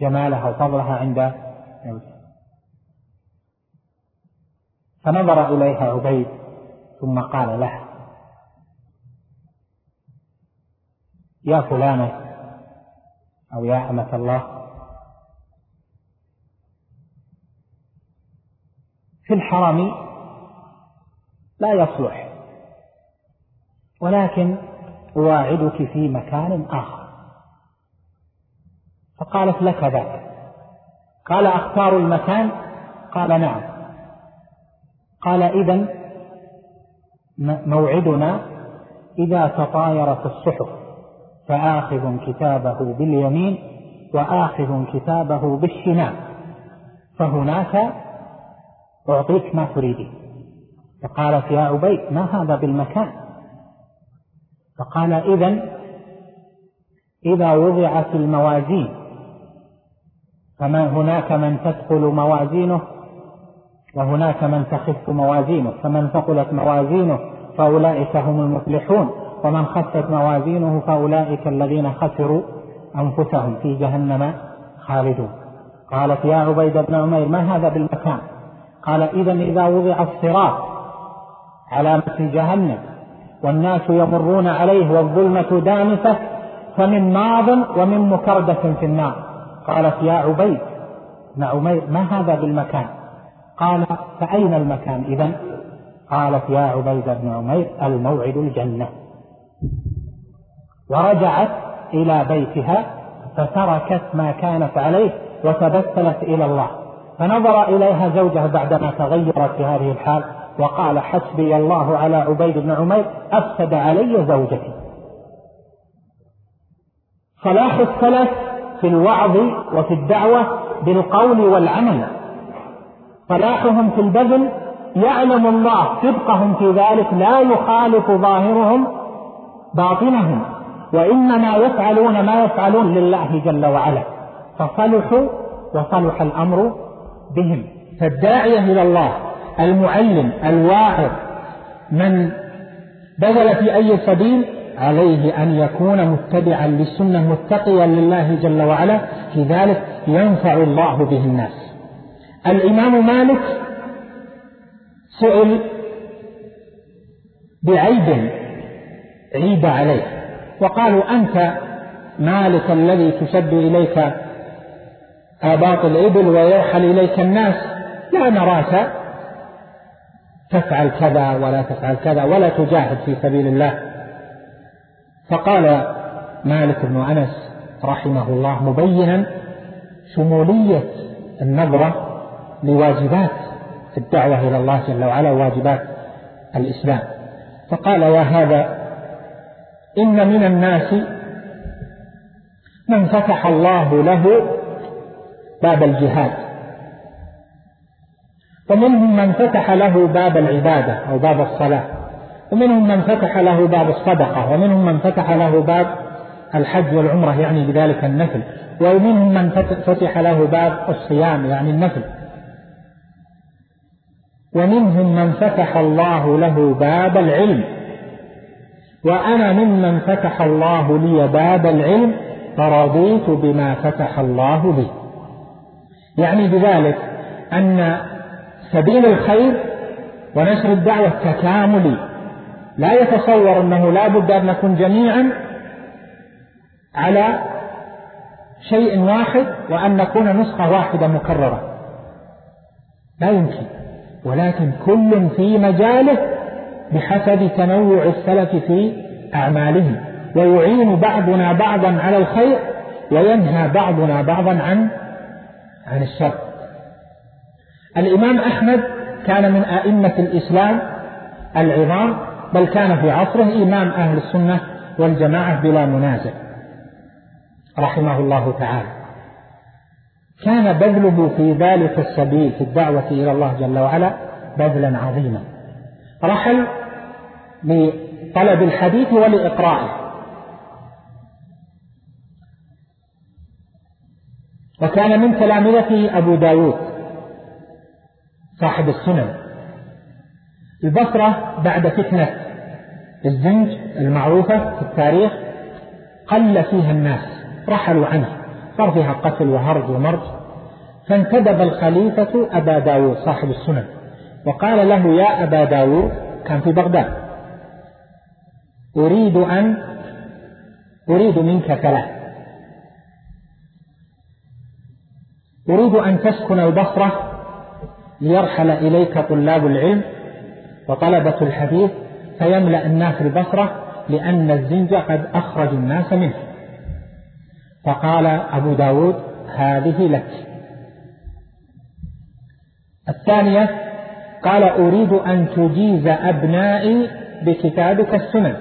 جمالها وفضلها عند فنظر إليها عبيد ثم قال لها يا فلانة أو يا أمة الله في الحرم لا يصلح ولكن أواعدك في مكان آخر. فقالت لك ذاك. قال أختار المكان؟ قال نعم. قال إذا موعدنا إذا تطايرت الصحف فآخذ كتابه باليمين وآخذ كتابه بالشمال. فهناك أعطيك ما تريدين فقالت يا عبيد ما هذا بالمكان؟ فقال إذا إذا وضعت الموازين فما هناك من تثقل موازينه وهناك من تخف موازينه فمن ثقلت موازينه فأولئك هم المفلحون ومن خفت موازينه فأولئك الذين خسروا أنفسهم في جهنم خالدون. قالت يا عبيد بن عمير ما هذا بالمكان؟ قال إذا إذا وضع الصراط على مثل جهنم والناس يمرون عليه والظلمة دامسة فمن ماض ومن مكردة في النار. قالت يا عبيد بن عمير ما هذا بالمكان؟ قال فأين المكان إذا قالت يا عبيد بن عمير الموعد الجنة. ورجعت إلى بيتها فتركت ما كانت عليه وتبتلت إلى الله. فنظر إليها زوجها بعدما تغيرت في هذه الحال وقال حسبي الله على عبيد بن عمير أفسد علي زوجتي. صلاح السلف في الوعظ وفي الدعوة بالقول والعمل. صلاحهم في البذل يعلم الله صدقهم في ذلك لا يخالف ظاهرهم باطنهم وإنما يفعلون ما يفعلون لله جل وعلا. فصلحوا وصلح الأمر بهم. فالداعية إلى الله المعلم الواعظ من بذل في أي سبيل عليه أن يكون متبعا للسنة متقيا لله جل وعلا. في ذلك ينفع الله به الناس. الإمام مالك سئل بعيب عيب عليه وقالوا أنت مالك الذي تشد إليك آباط الإبل ويرحل إليك الناس. لا نراك. تفعل كذا ولا تفعل كذا ولا تجاهد في سبيل الله. فقال مالك بن أنس رحمه الله مبينا شمولية النظرة لواجبات الدعوة إلى الله جل وعلا وواجبات الإسلام. فقال يا هذا إن من الناس من فتح الله له باب الجهاد. ومنهم من فتح له باب العبادة أو باب الصلاة. ومنهم من فتح له باب الصدقة. ومنهم من فتح له باب الحج والعمرة يعني بذلك النفل. ومنهم من فتح له باب الصيام يعني النفل. ومنهم من فتح الله له باب العلم. وأنا ممن فتح الله لي باب العلم فرضيت بما فتح الله لي يعني بذلك أن سبيل الخير ونشر الدعوة تكاملي لا يتصور أنه لا بد أن نكون جميعا على شيء واحد وأن نكون نسخة واحدة مكررة. لا يمكن. ولكن كل في مجاله بحسب تنوع السلف في أعمالهم. ويعين بعضنا بعضا على الخير وينهى بعضنا بعضا عن عن الشر. الإمام أحمد كان من أئمة الإسلام العظام بل كان في عصره إمام أهل السنة والجماعة بلا منازع. رحمه الله تعالى. كان بذله في ذلك السبيل في الدعوة إلى الله جل وعلا بذلا عظيما. رحل لطلب الحديث ولإقرائه. وكان من تلامذته أبو داود صاحب السنن. البصرة بعد فتنة الزنج المعروفة في التاريخ قل فيها الناس رحلوا عنه صار فيها قتل وهرج ومرج فانتدب الخليفة أبا داود صاحب السنن وقال له يا أبا داود كان في بغداد أريد أن أريد منك ثلاث. أريد أن تسكن البصرة ليرحل إليك طلاب العلم وطلبة الحديث فيملأ الناس البصرة لأن الزنج قد أخرج الناس منه. فقال أبو داود هذه لك. الثانية قال أريد أن تجيز أبنائي بكتابك السنن.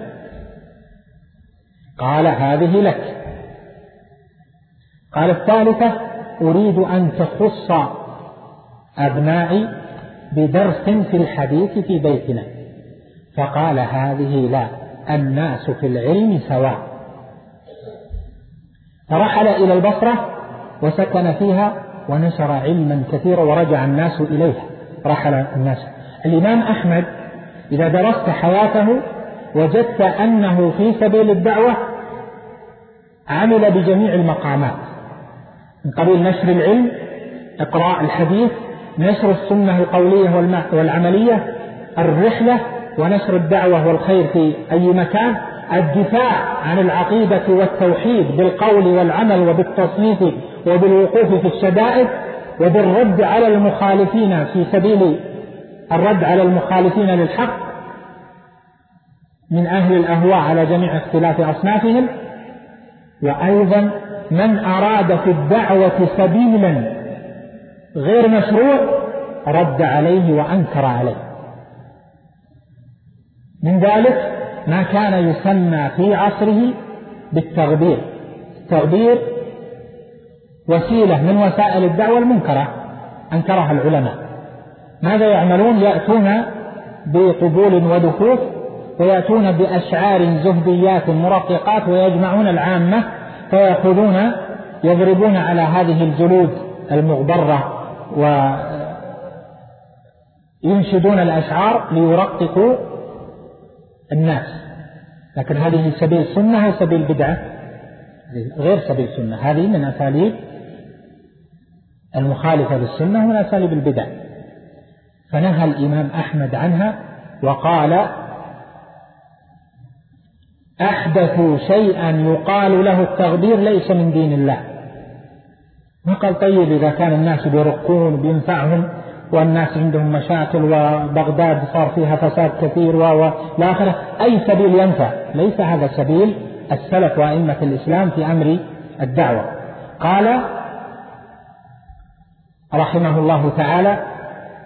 قال هذه لك. قال الثالثة أريد أن تخص أبنائي بدرس في الحديث في بيتنا. فقال هذه لا الناس في العلم سواء. فرحل إلى البصرة وسكن فيها ونشر علما كثيرا ورجع الناس إليها. رحل الناس. الإمام أحمد إذا درست حياته وجدت أنه في سبيل الدعوة عمل بجميع المقامات. من قبيل نشر العلم إقراء الحديث نشر السنة القولية والعملية الرحلة ونشر الدعوة والخير في أي مكان الدفاع عن العقيدة والتوحيد بالقول والعمل وبالتصنيف وبالوقوف في الشدائد وبالرد على المخالفين في سبيل الرد على المخالفين للحق من أهل الأهواء على جميع اختلاف أصنافهم وأيضا من أراد في الدعوة سبيلا غير مشروع؟ رد عليه وأنكر عليه. من ذلك ما كان يسمى في عصره بالتغبير. التغبير وسيلة من وسائل الدعوة المنكرة أنكرها العلماء. ماذا يعملون؟ يأتون بقبول ودفوف ويأتون بأشعار زهديات مرققات ويجمعون العامة فيأخذون يضربون على هذه الجلود المغبرة وينشدون الأشعار ليرققوا الناس. لكن هذه سبيل سنة أو سبيل بدعة. غير سبيل سنة. هذه من أساليب المخالفة للسنة ومن أساليب البدع. فنهى الإمام أحمد عنها وقال أحدثوا شيئا يقال له التغبير ليس من دين الله. ما قال طيب إذا كان الناس بيرقون بينفعهم والناس عندهم مشاكل وبغداد صار فيها فساد كثير ولا آخره أي سبيل ينفع؟ ليس هذا سبيل السلف وأئمة الإسلام في أمر الدعوة. قال رحمه الله تعالى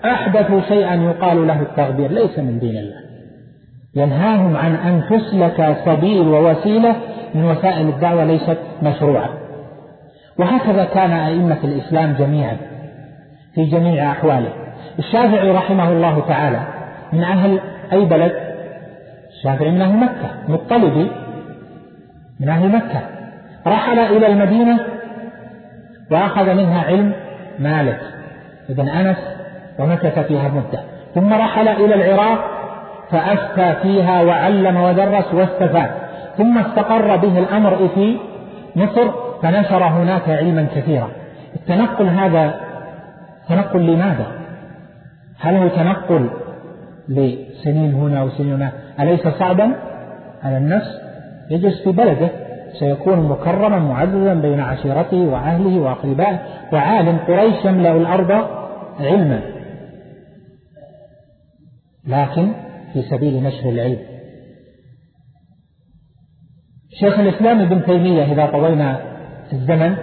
أحدثوا شيئا يقال له التغبير ليس من دين الله. ينهاهم عن أن تسلك سبيل ووسيلة من وسائل الدعوة ليست مشروعة. وهكذا كان أئمة الإسلام جميعا في جميع أحواله. الشافعي رحمه الله تعالى من أهل أي بلد؟ الشافعي من أهل مكة مطلبي من أهل مكة. رحل إلى المدينة وأخذ منها علم مالك ابن أنس ومكث فيها مدة. ثم رحل إلى العراق فأفتى فيها وعلم ودرس واستفاد. ثم استقر به الأمر في مصر فنشر هناك علما كثيرا. التنقل هذا تنقل لماذا؟ هل هو تنقل لسنين هنا وسنين هنا؟ أليس صعبا؟ على النفس. يجلس في بلده. سيكون مكرما معززا بين عشيرته وأهله وأقربائه. وعالم قريش يملأ الأرض علما. لكن في سبيل نشر العلم. شيخ الإسلام ابن تيمية إذا طوينا الزمن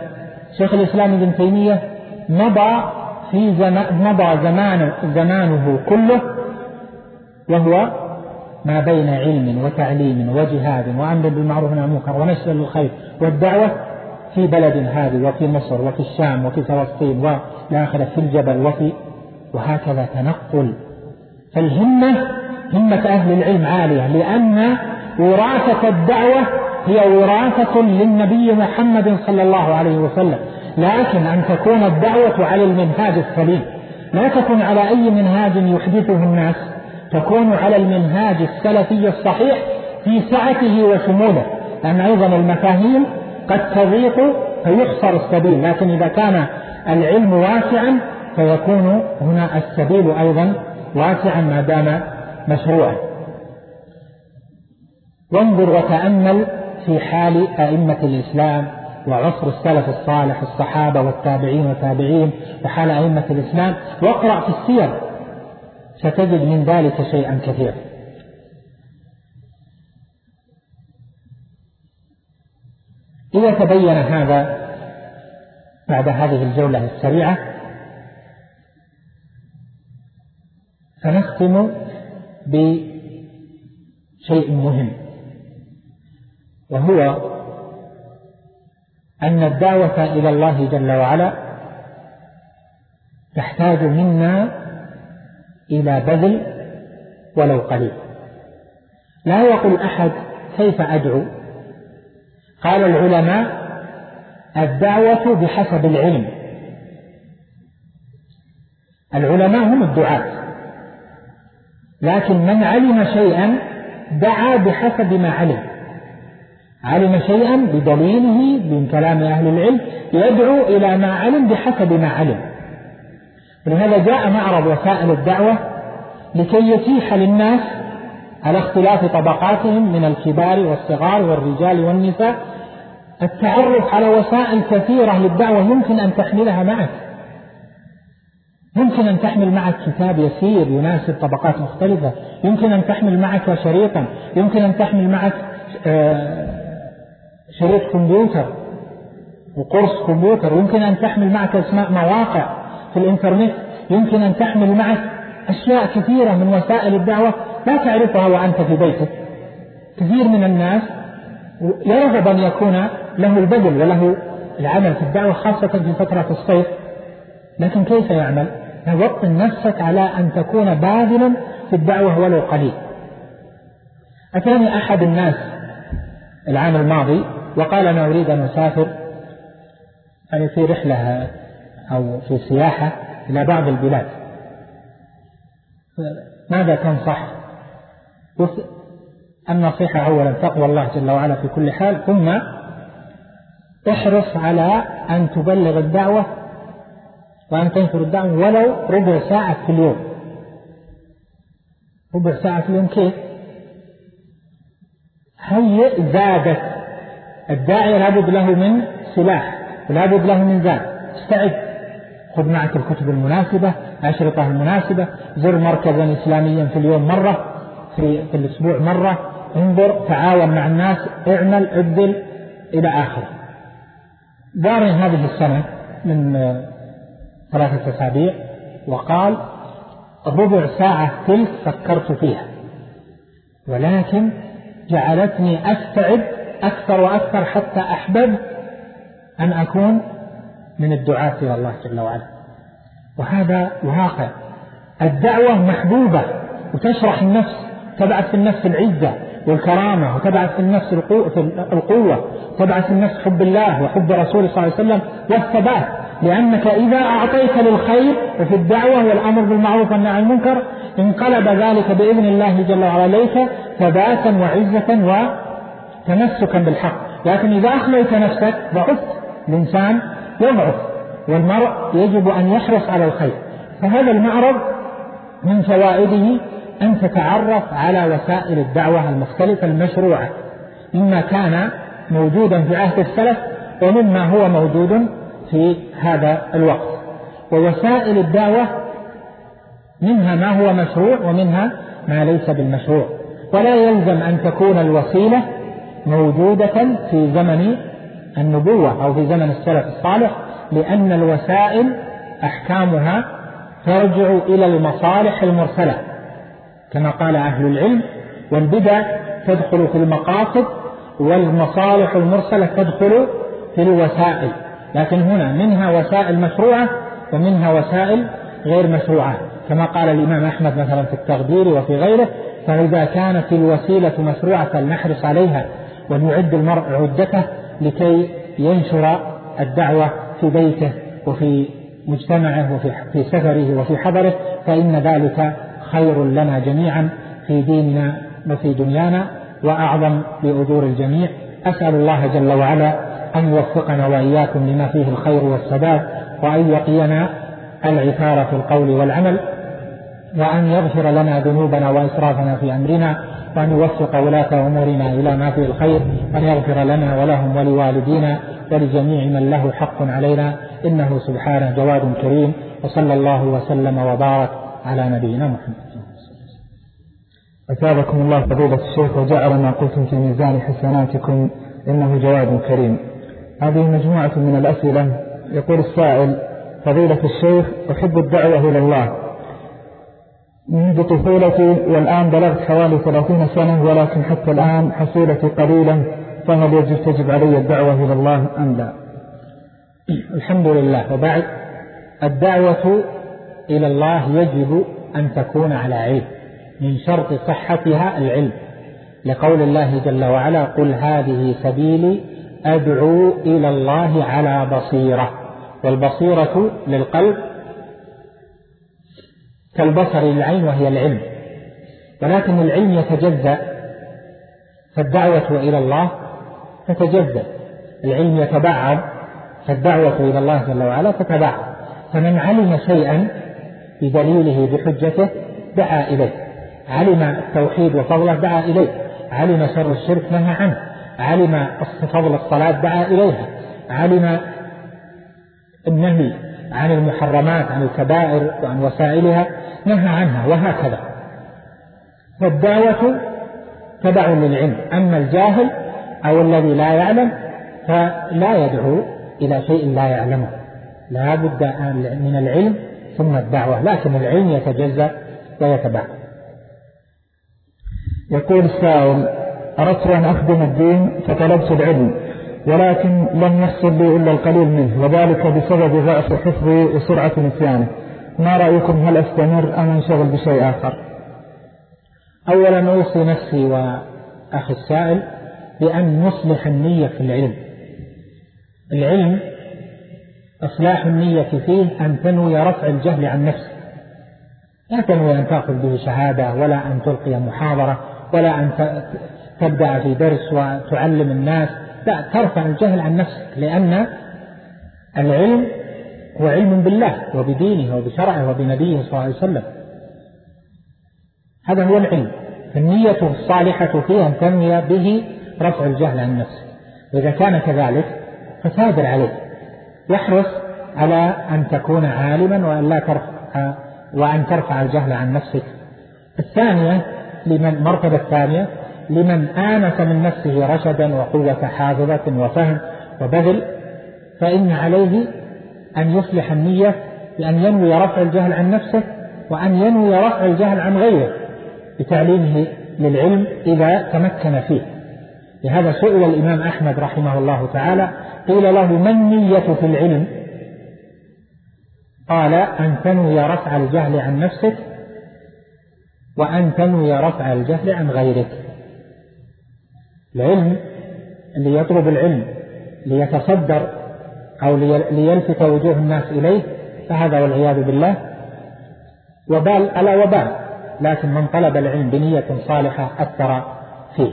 شيخ الإسلام ابن تيمية مضى في زمان مضى زمان زمانه كله وهو ما بين علم وتعليم وجهاد وأمر بالمعروف والنهي عن المنكر ونشر للخير والدعوة في بلد هذه وفي مصر وفي الشام وفي فلسطين والآخرة في الجبل وفي وهكذا تنقل. فالهمة همة أهل العلم عالية لأن وراثة الدعوة هي وراثة للنبي محمد صلى الله عليه وسلم. لكن أن تكون الدعوة على المنهاج السليم لا تكون على أي منهاج يحدثه الناس تكون على المنهاج السلفي الصحيح في سعته وشموله. لأن أيضا المفاهيم قد تضيق فيخسر السبيل لكن إذا كان العلم واسعا فيكون هنا السبيل أيضا واسعا ما دام مشروعا وانظر وتأمل في حال أئمة الإسلام وعصر السلف الصالح الصحابة والتابعين والتابعين وحال أئمة الإسلام. واقرأ في السير. ستجد من ذلك شيئا كثيرا. إذا تبين هذا بعد هذه الجولة السريعة فنختم بشيء مهم وهو أن الدعوة إلى الله جل وعلا تحتاج منا إلى بذل ولو قليل. لا يقول أحد كيف أدعو؟ قال العلماء الدعوة بحسب العلم. العلماء هم الدعاة. لكن من علم شيئا دعا بحسب ما علم. علم شيئا بدليله من كلام أهل العلم يدعو إلى ما علم بحسب ما علم. ولهذا جاء معرض وسائل الدعوة لكي يتيح للناس على اختلاف طبقاتهم من الكبار والصغار والرجال والنساء التعرف على وسائل كثيرة للدعوة يمكن أن تحملها معك. يمكن أن تحمل معك كتاب يسير يناسب طبقات مختلفة. يمكن أن تحمل معك شريطا. يمكن أن تحمل معك آه شريط كمبيوتر وقرص كمبيوتر. يمكن أن تحمل معك أسماء مواقع في الإنترنت. يمكن أن تحمل معك أشياء كثيرة من وسائل الدعوة. لا تعرفها وأنت في بيتك. كثير من الناس يرغب أن يكون له البذل وله العمل في الدعوة خاصة في فترة الصيف. لكن كيف يعمل؟ وطن نفسك على أن تكون باذلا في الدعوة ولو قليل. أتاني أحد الناس العام الماضي وقال أنا أريد أن أسافر يعني في رحلة أو في سياحة إلى بعض البلاد. ماذا تنصح النصيحة أولا تقوى الله جل وعلا في كل حال ثم احرص على أن تبلغ الدعوة وأن تنشر الدعوة ولو ربع ساعة في اليوم. ربع ساعة في اليوم كيف؟ هيئ زادت. الداعية لابد له من سلاح ولابد له من زاد. استعد. خذ معك الكتب المناسبة الأشرطة المناسبة زر مركزا إسلاميا في اليوم مرة في, في الأسبوع مرة. انظر تعاون مع الناس اعمل ابذل إلى آخره. داري هذه السنة من ثلاثة أسابيع وقال ربع ساعة تلك فكرت فيها ولكن جعلتني أستعد أكثر وأكثر حتى أحببت أن أكون من الدعاة إلى الله جل وعلا. وهذا واقع. الدعوة محبوبة وتشرح النفس تبعث في النفس العزة والكرامة وتبعث في النفس القوة تبعث في النفس حب الله وحب رسوله صلى الله عليه وسلم والثبات. لأنك إذا أعطيت للخير وفي الدعوة والأمر بالمعروف والنهي عن المنكر انقلب ذلك بإذن الله جل وعلا إليك ثباتا وعزة وتمسكا بالحق. لكن إذا أخليت نفسك ضعفت الإنسان يضعف والمرء يجب أن يحرص على الخير. فهذا المعرض من فوائده أن تتعرف على وسائل الدعوة المختلفة المشروعة مما كان موجودا في عهد السلف ومما هو موجود في هذا الوقت. ووسائل الدعوة منها ما هو مشروع ومنها ما ليس بالمشروع. ولا يلزم أن تكون الوسيلة موجودة في زمن النبوة أو في زمن السلف الصالح لأن الوسائل أحكامها ترجع إلى المصالح المرسلة. كما قال أهل العلم والبدع تدخل في المقاصد والمصالح المرسلة تدخل في الوسائل. لكن هنا منها وسائل مشروعة ومنها وسائل غير مشروعة. كما قال الإمام أحمد مثلا في التقدير وفي غيره فإذا كانت الوسيلة مشروعة فلنحرص عليها وليعد المرء عدته لكي ينشر الدعوة في بيته وفي مجتمعه وفي في سفره وفي حضره فإن ذلك خير لنا جميعا في ديننا وفي دنيانا وأعظم لأجور الجميع. أسأل الله جل وعلا أن يوفقنا وإياكم لما فيه الخير والسداد وأن يقينا العثار في القول والعمل وأن يغفر لنا ذنوبنا وإسرافنا في أمرنا وأن يوفق ولاة أمورنا إلى ما فيه الخير وأن يغفر لنا ولهم ولوالدينا ولجميع من له حق علينا إنه سبحانه جواد كريم وصلى الله وسلم وبارك على نبينا محمد. أثابكم الله فضيلة الشيخ وجعل ما قلتم في ميزان حسناتكم إنه جواد كريم. هذه مجموعة من الأسئلة. يقول السائل فضيلة الشيخ أحب الدعوة إلى الله. منذ طفولتي والآن بلغت حوالي ثلاثين سنة ولكن حتى الآن حصيلتي قليلة فهل يجب تجب علي الدعوة إلى الله أم لا؟ الحمد لله. وبعد الدعوة إلى الله يجب أن تكون على علم من شرط صحتها العلم. لقول الله جل وعلا قل هذه سبيلي أدعو إلى الله على بصيرة والبصيرة للقلب كالبصر للعين وهي العلم. ولكن العلم يتجزأ فالدعوة إلى الله تتجزأ. العلم يتبعض فالدعوة إلى الله جل وعلا تتبعض. فمن علم شيئا بدليله بحجته دعا إليه. علم التوحيد وفضله دعا إليه. علم شر الشرك نهى عنه. علم فضل الصلاة دعا إليها. علم النهي عن المحرمات عن الكبائر وعن وسائلها نهى عنها وهكذا. فالدعوة تبع للعلم. أما الجاهل أو الذي لا يعلم فلا يدعو إلى شيء لا يعلمه. لا بد من العلم ثم الدعوة لكن العلم يتجزأ ويتبع. يقول السائل أردت أن أخدم الدين فطلبت العلم ولكن لم يحصل لي إلا القليل منه وذلك بسبب ضعف حفظي وسرعة نسيانه. ما رأيكم هل أستمر أم أنشغل بشيء آخر؟ أولا أوصي نفسي وأخي السائل بأن نصلح النية في العلم. العلم إصلاح النية فيه أن تنوي رفع الجهل عن نفسك. لا تنوي أن تأخذ به شهادة ولا أن تلقي محاضرة ولا أن تبدأ في درس وتعلم الناس. لا ترفع الجهل عن نفسك لأن العلم هو علم بالله وبدينه وبشرعه وبنبيه صلى الله عليه وسلم. هذا هو العلم. النية الصالحة فيه أن تنوي به رفع الجهل عن نفسك. وإذا كان كذلك فثابر عليه. واحرص على أن تكون عالما وأن لا ترفع وأن ترفع الجهل عن نفسك. الثانية لمن مرتبة الثانية لمن آنس من نفسه رشدا وقوة حافظة وفهم وبذل فإن عليه أن يصلح النية بأن ينوي رفع الجهل عن نفسه وأن ينوي رفع الجهل عن غيره بتعليمه للعلم إذا تمكن فيه. لهذا سئل الإمام أحمد رحمه الله تعالى قيل له ما النية في العلم؟ قال أن تنوي رفع الجهل عن نفسك وأن تنوي رفع الجهل عن غيرك. العلم اللي يطلب العلم ليتصدر أو ليلفت وجوه الناس إليه فهذا والعياذ بالله. وبال على وبال لكن من طلب العلم بنية صالحة أثر فيه.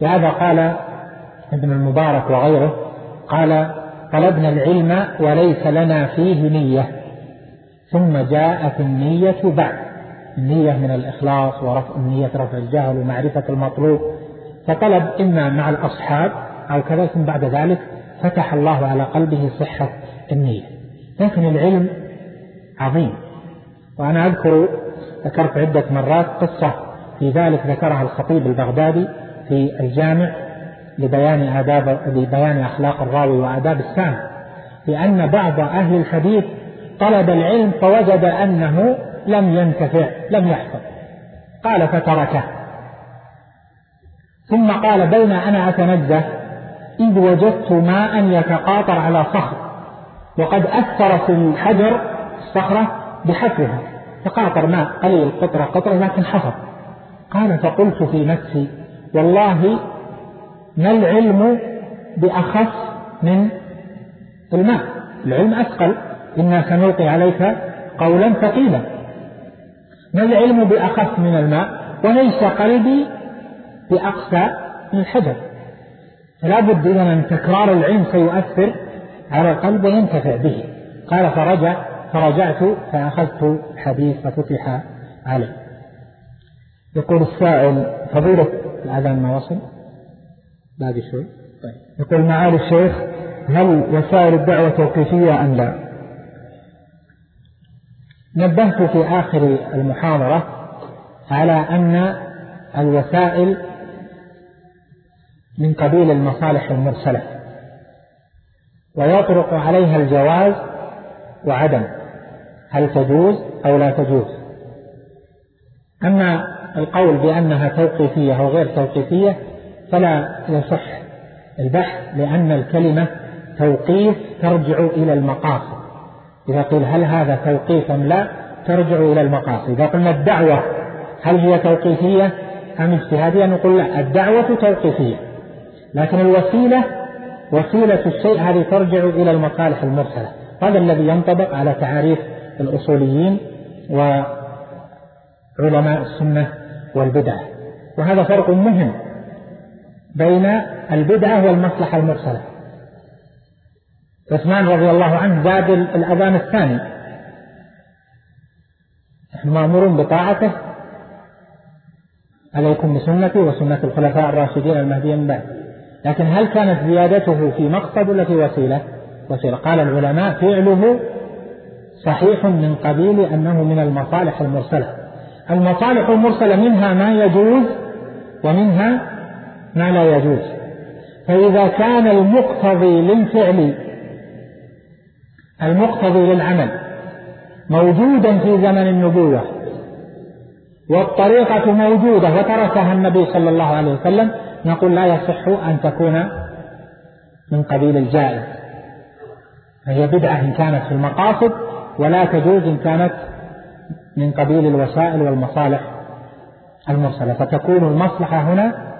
لهذا قال ابن المبارك وغيره قال طلبنا العلم وليس لنا فيه نية. ثم جاءت النية بعد. النية من الإخلاص ورفع النية رفع الجهل ومعرفة المطلوب. فطلب إما مع الأصحاب أو كذا ثم بعد ذلك فتح الله على قلبه صحة النية. لكن العلم عظيم. وأنا أذكر ذكرت عدة مرات قصة في ذلك ذكرها الخطيب البغدادي في الجامع لبيان آداب لبيان أخلاق الراوي وآداب السامع لأن بعض أهل الحديث طلب العلم فوجد أنه لم ينتفع لم يحفظ. قال فتركه. ثم قال بين أنا أتنزه إذ وجدت ماء يتقاطر على صخر وقد أثر في الحجر الصخرة بحفرها تقاطر ماء قليل قطرة قطرة لكن حفر قال فقلت في نفسي والله ما العلم بأخف من الماء؟ العلم أثقل إنا سنلقي عليك قولا ثقيلا. ما العلم بأخف من الماء؟ وليس قلبي بأقسى من الحجر فلا بد إذا أن تكرار العلم سيؤثر على القلب وينتفع به. قال فرجع فرجعت فأخذت الحديث ففتح عليه. يقول السائل فضيلة الأذان ما وصل؟ باقي شوي. طيب. يقول معالي الشيخ هل وسائل الدعوة توقيفية أم لا؟ نبهت في آخر المحاضرة على أن الوسائل من قبيل المصالح المرسلة. ويطرق عليها الجواز وعدم. هل تجوز أو لا تجوز؟ أما القول بأنها توقيفية أو غير توقيفية فلا يصح البحث لأن الكلمة توقيف ترجع إلى المقاصد. إذا قيل هل هذا توقيف أم لا ترجع إلى المقاصد. إذا قلنا الدعوة هل هي توقيفية أم اجتهادية نقول لا الدعوة توقيفية. لكن الوسيلة وسيلة الشيء هذه ترجع إلى المصالح المرسلة. هذا الذي ينطبق على تعاريف الأصوليين وعلماء السنة والبدعة وهذا فرق مهم بين البدعة والمصلحة المرسلة. عثمان رضي الله عنه زاد الأذان الثاني. نحن مأمورون بطاعته. عليكم بسنتي وسنة الخلفاء الراشدين المهديين بعد لكن هل كانت زيادته في مقصد ولا في وسيلة؟ وسيلة. قال العلماء فعله صحيح من قبيل أنه من المصالح المرسلة. المصالح المرسلة منها ما يجوز ومنها ما لا يجوز. فإذا كان المقتضي للفعل المقتضي للعمل موجودا في زمن النبوة والطريقة موجودة وتركها النبي صلى الله عليه وسلم نقول لا يصح أن تكون من قبيل الجائز. فهي بدعة إن كانت في المقاصد ولا تجوز إن كانت من قبيل الوسائل والمصالح المرسلة. فتكون المصلحة هنا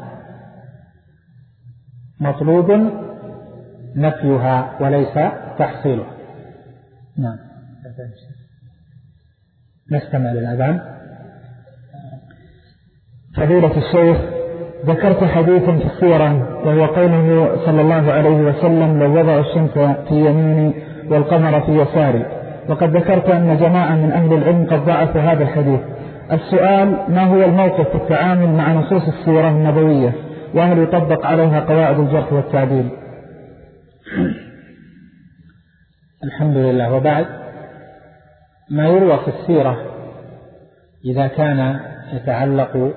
مطلوب نفيها وليس تحصيلها. نعم. نستمع للأذان. فضيلة الشيخ ذكرت حديثا في وهو قوله صلى الله عليه وسلم لو وضع الشمس في يميني والقمر في يساري وقد ذكرت أن جماعة من أهل العلم قد ضعفوا هذا الحديث. السؤال ما هو الموقف في التعامل مع نصوص السيرة النبوية؟ وهل يطبق عليها قواعد الجرح والتعديل؟ الحمد لله. وبعد ما يروى في السيرة إذا كان يتعلق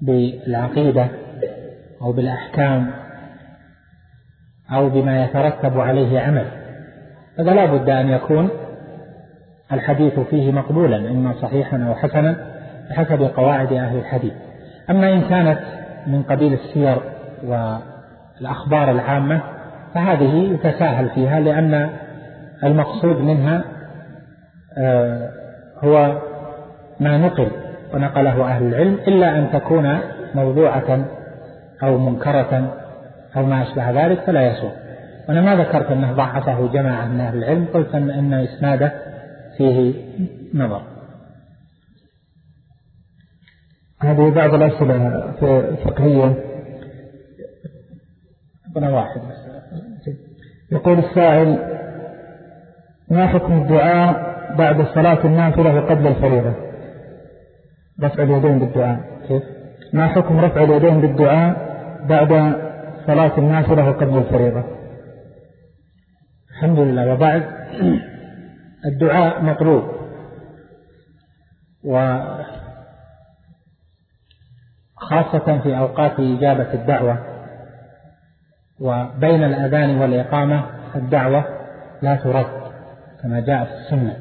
بالعقيدة أو بالأحكام أو بما يترتب عليه عمل. هذا لا بد أن يكون الحديث فيه مقبولا إما صحيحا أو حسنا بحسب قواعد أهل الحديث. أما إن كانت من قبيل السير والأخبار العامة فهذه يتساهل فيها لأن المقصود منها آه، هو ما نقل ونقله أهل العلم إلا أن تكون موضوعة أو منكرة أو ما أشبه ذلك فلا يسوء. وأنا ما ذكرت أنه ضعفه جماعة من أهل العلم قلت أن, إسناده فيه نظر. هذه بعض الأسئلة الفقهية. ربنا واحد يقول السائل ما حكم الدعاء بعد صلاة النافلة وقبل الفريضة؟ رفع اليدين بالدعاء. كيف؟ ما حكم رفع اليدين بالدعاء بعد صلاة النافلة وقبل الفريضة؟ الحمد لله. وبعد الدعاء مطلوب. وخاصة في أوقات إجابة الدعوة. وبين الأذان والإقامة الدعوة لا ترد كما جاء في السنة.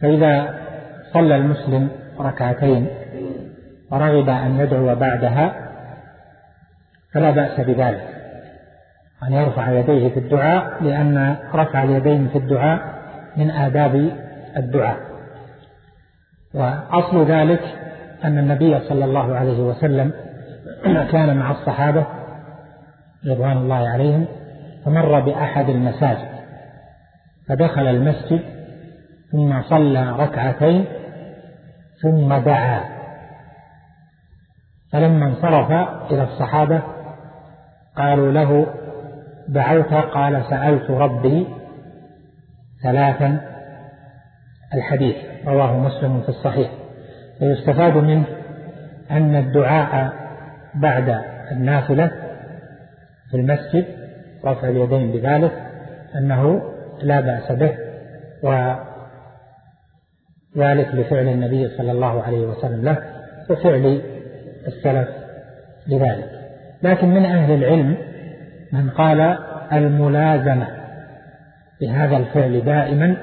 فإذا صلى المسلم ركعتين ورغب أن يدعو بعدها فلا بأس بذلك. أن يرفع يديه في الدعاء لأن رفع اليدين في الدعاء من آداب الدعاء. وأصل ذلك أن النبي صلى الله عليه وسلم كان مع الصحابة رضوان الله عليهم فمر بأحد المساجد فدخل المسجد ثم صلى ركعتين ثم دعا. فلما انصرف إلى الصحابة قالوا له دعوت؟ قال سألت ربي ثلاثا الحديث. رواه مسلم في الصحيح. ويستفاد منه أن الدعاء بعد النافلة في المسجد رفع اليدين بذلك أنه لا بأس به وذلك لفعل النبي صلى الله عليه وسلم له وفعل السلف لذلك لكن من أهل العلم من قال الملازمة بهذا الفعل دائما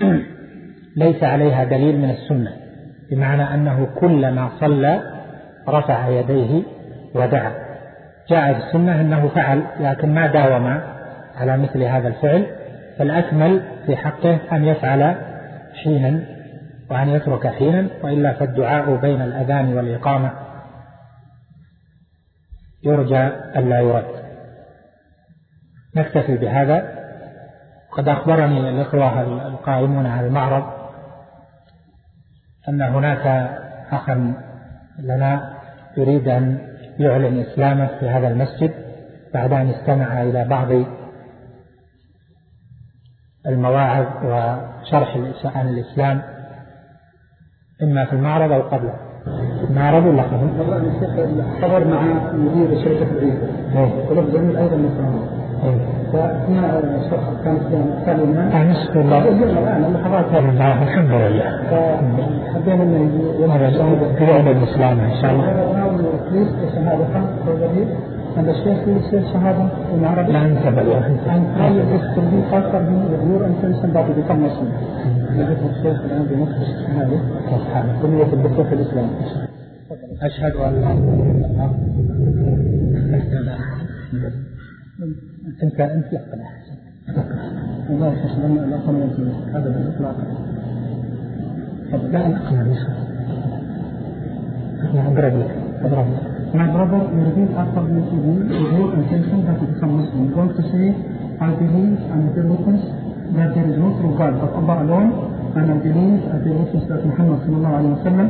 [CLEARS THROAT] ليس عليها دليل من السنة بمعنى أنه كلما صلى رفع يديه ودعا. جاء في السنة أنه فعل لكن ما داوم على مثل هذا الفعل فالأكمل في حقه أن يفعل حينا وأن يترك حينا وإلا فالدعاء بين الأذان والإقامة يرجى ألا يرد. نكتفي بهذا. قد أخبرني الإخوة القائمون على المعرض أن هناك أخا لنا يريد أن يعلن إسلامه في هذا المسجد بعد أن استمع إلى بعض المواعظ وشرح عن الإسلام إما في المعرض أو قبله. معرض ولا خبر؟ والله الشيخ خبر مع مدير شركة العيد. ولف زميل أيضا نصراني فاثناء الشرح كانت كلمه نشكر الله. الآن اللحظات هذه الحمد لله. فحبينا إن هذا الإسلام إن شاء الله. Say shahada in Arabic لا you just to be faster with your intention that you become Muslim نجد الشيخ الآن بنصف الشهادة بنية الدخول في الإسلام أشهد أن لا إله إلا الله أنت أنت يقبل أشهد أن لا قانون هذا بالإطلاق لا أقنع أنا أقرب لك أقرب لك My brother, you repeat after me with your intention that you become Muslim. Want to say, I believe and bear witness that there is no true God but Allah alone, and I believe, I bear witness that Muhammad sallallahu alayhi wa sallam,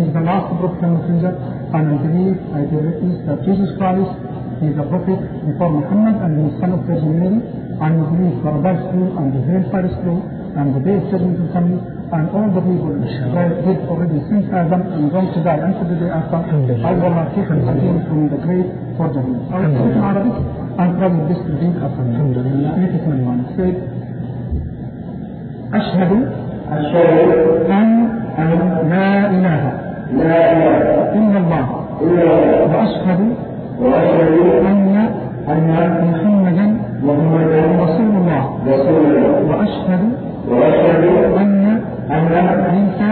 is the last prophet and messenger, and I believe, I bear witness that Jesus Christ is a prophet before Muhammad and he is son of Virgin Mary, and we believe paradise true and the hellfire is true, and the day of judgment come, and all the people that did already since Adam and going to die until the day after, I will not take them again from the grave for judgment. I will speak Arabic and probably this will be Alhamdulillah. Make it anyone. Say, أشهد أشهد أن أن لا إله لا إله إلا الله وأشهد أن أن محمدا رسول الله وأشهد أن عيسى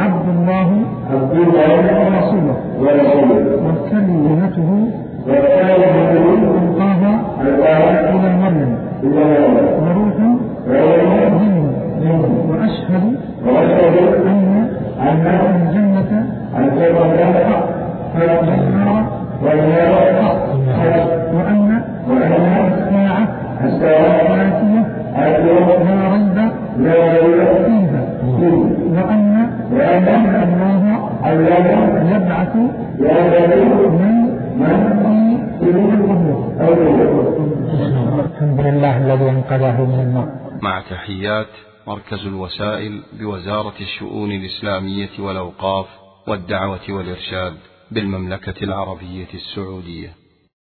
عبد الله ورسوله. وكلمته ألقاها إلى مريم وروح منه. وأشهد أن الجنة حق. والنار حق وأن الساعة آتية لا ريب وأن الله يبعث من الحمد لله الذي انقذه من النار. مع تحيات مركز الوسائل بوزارة الشؤون الإسلامية والأوقاف والدعوة والإرشاد بالمملكة العربية السعودية.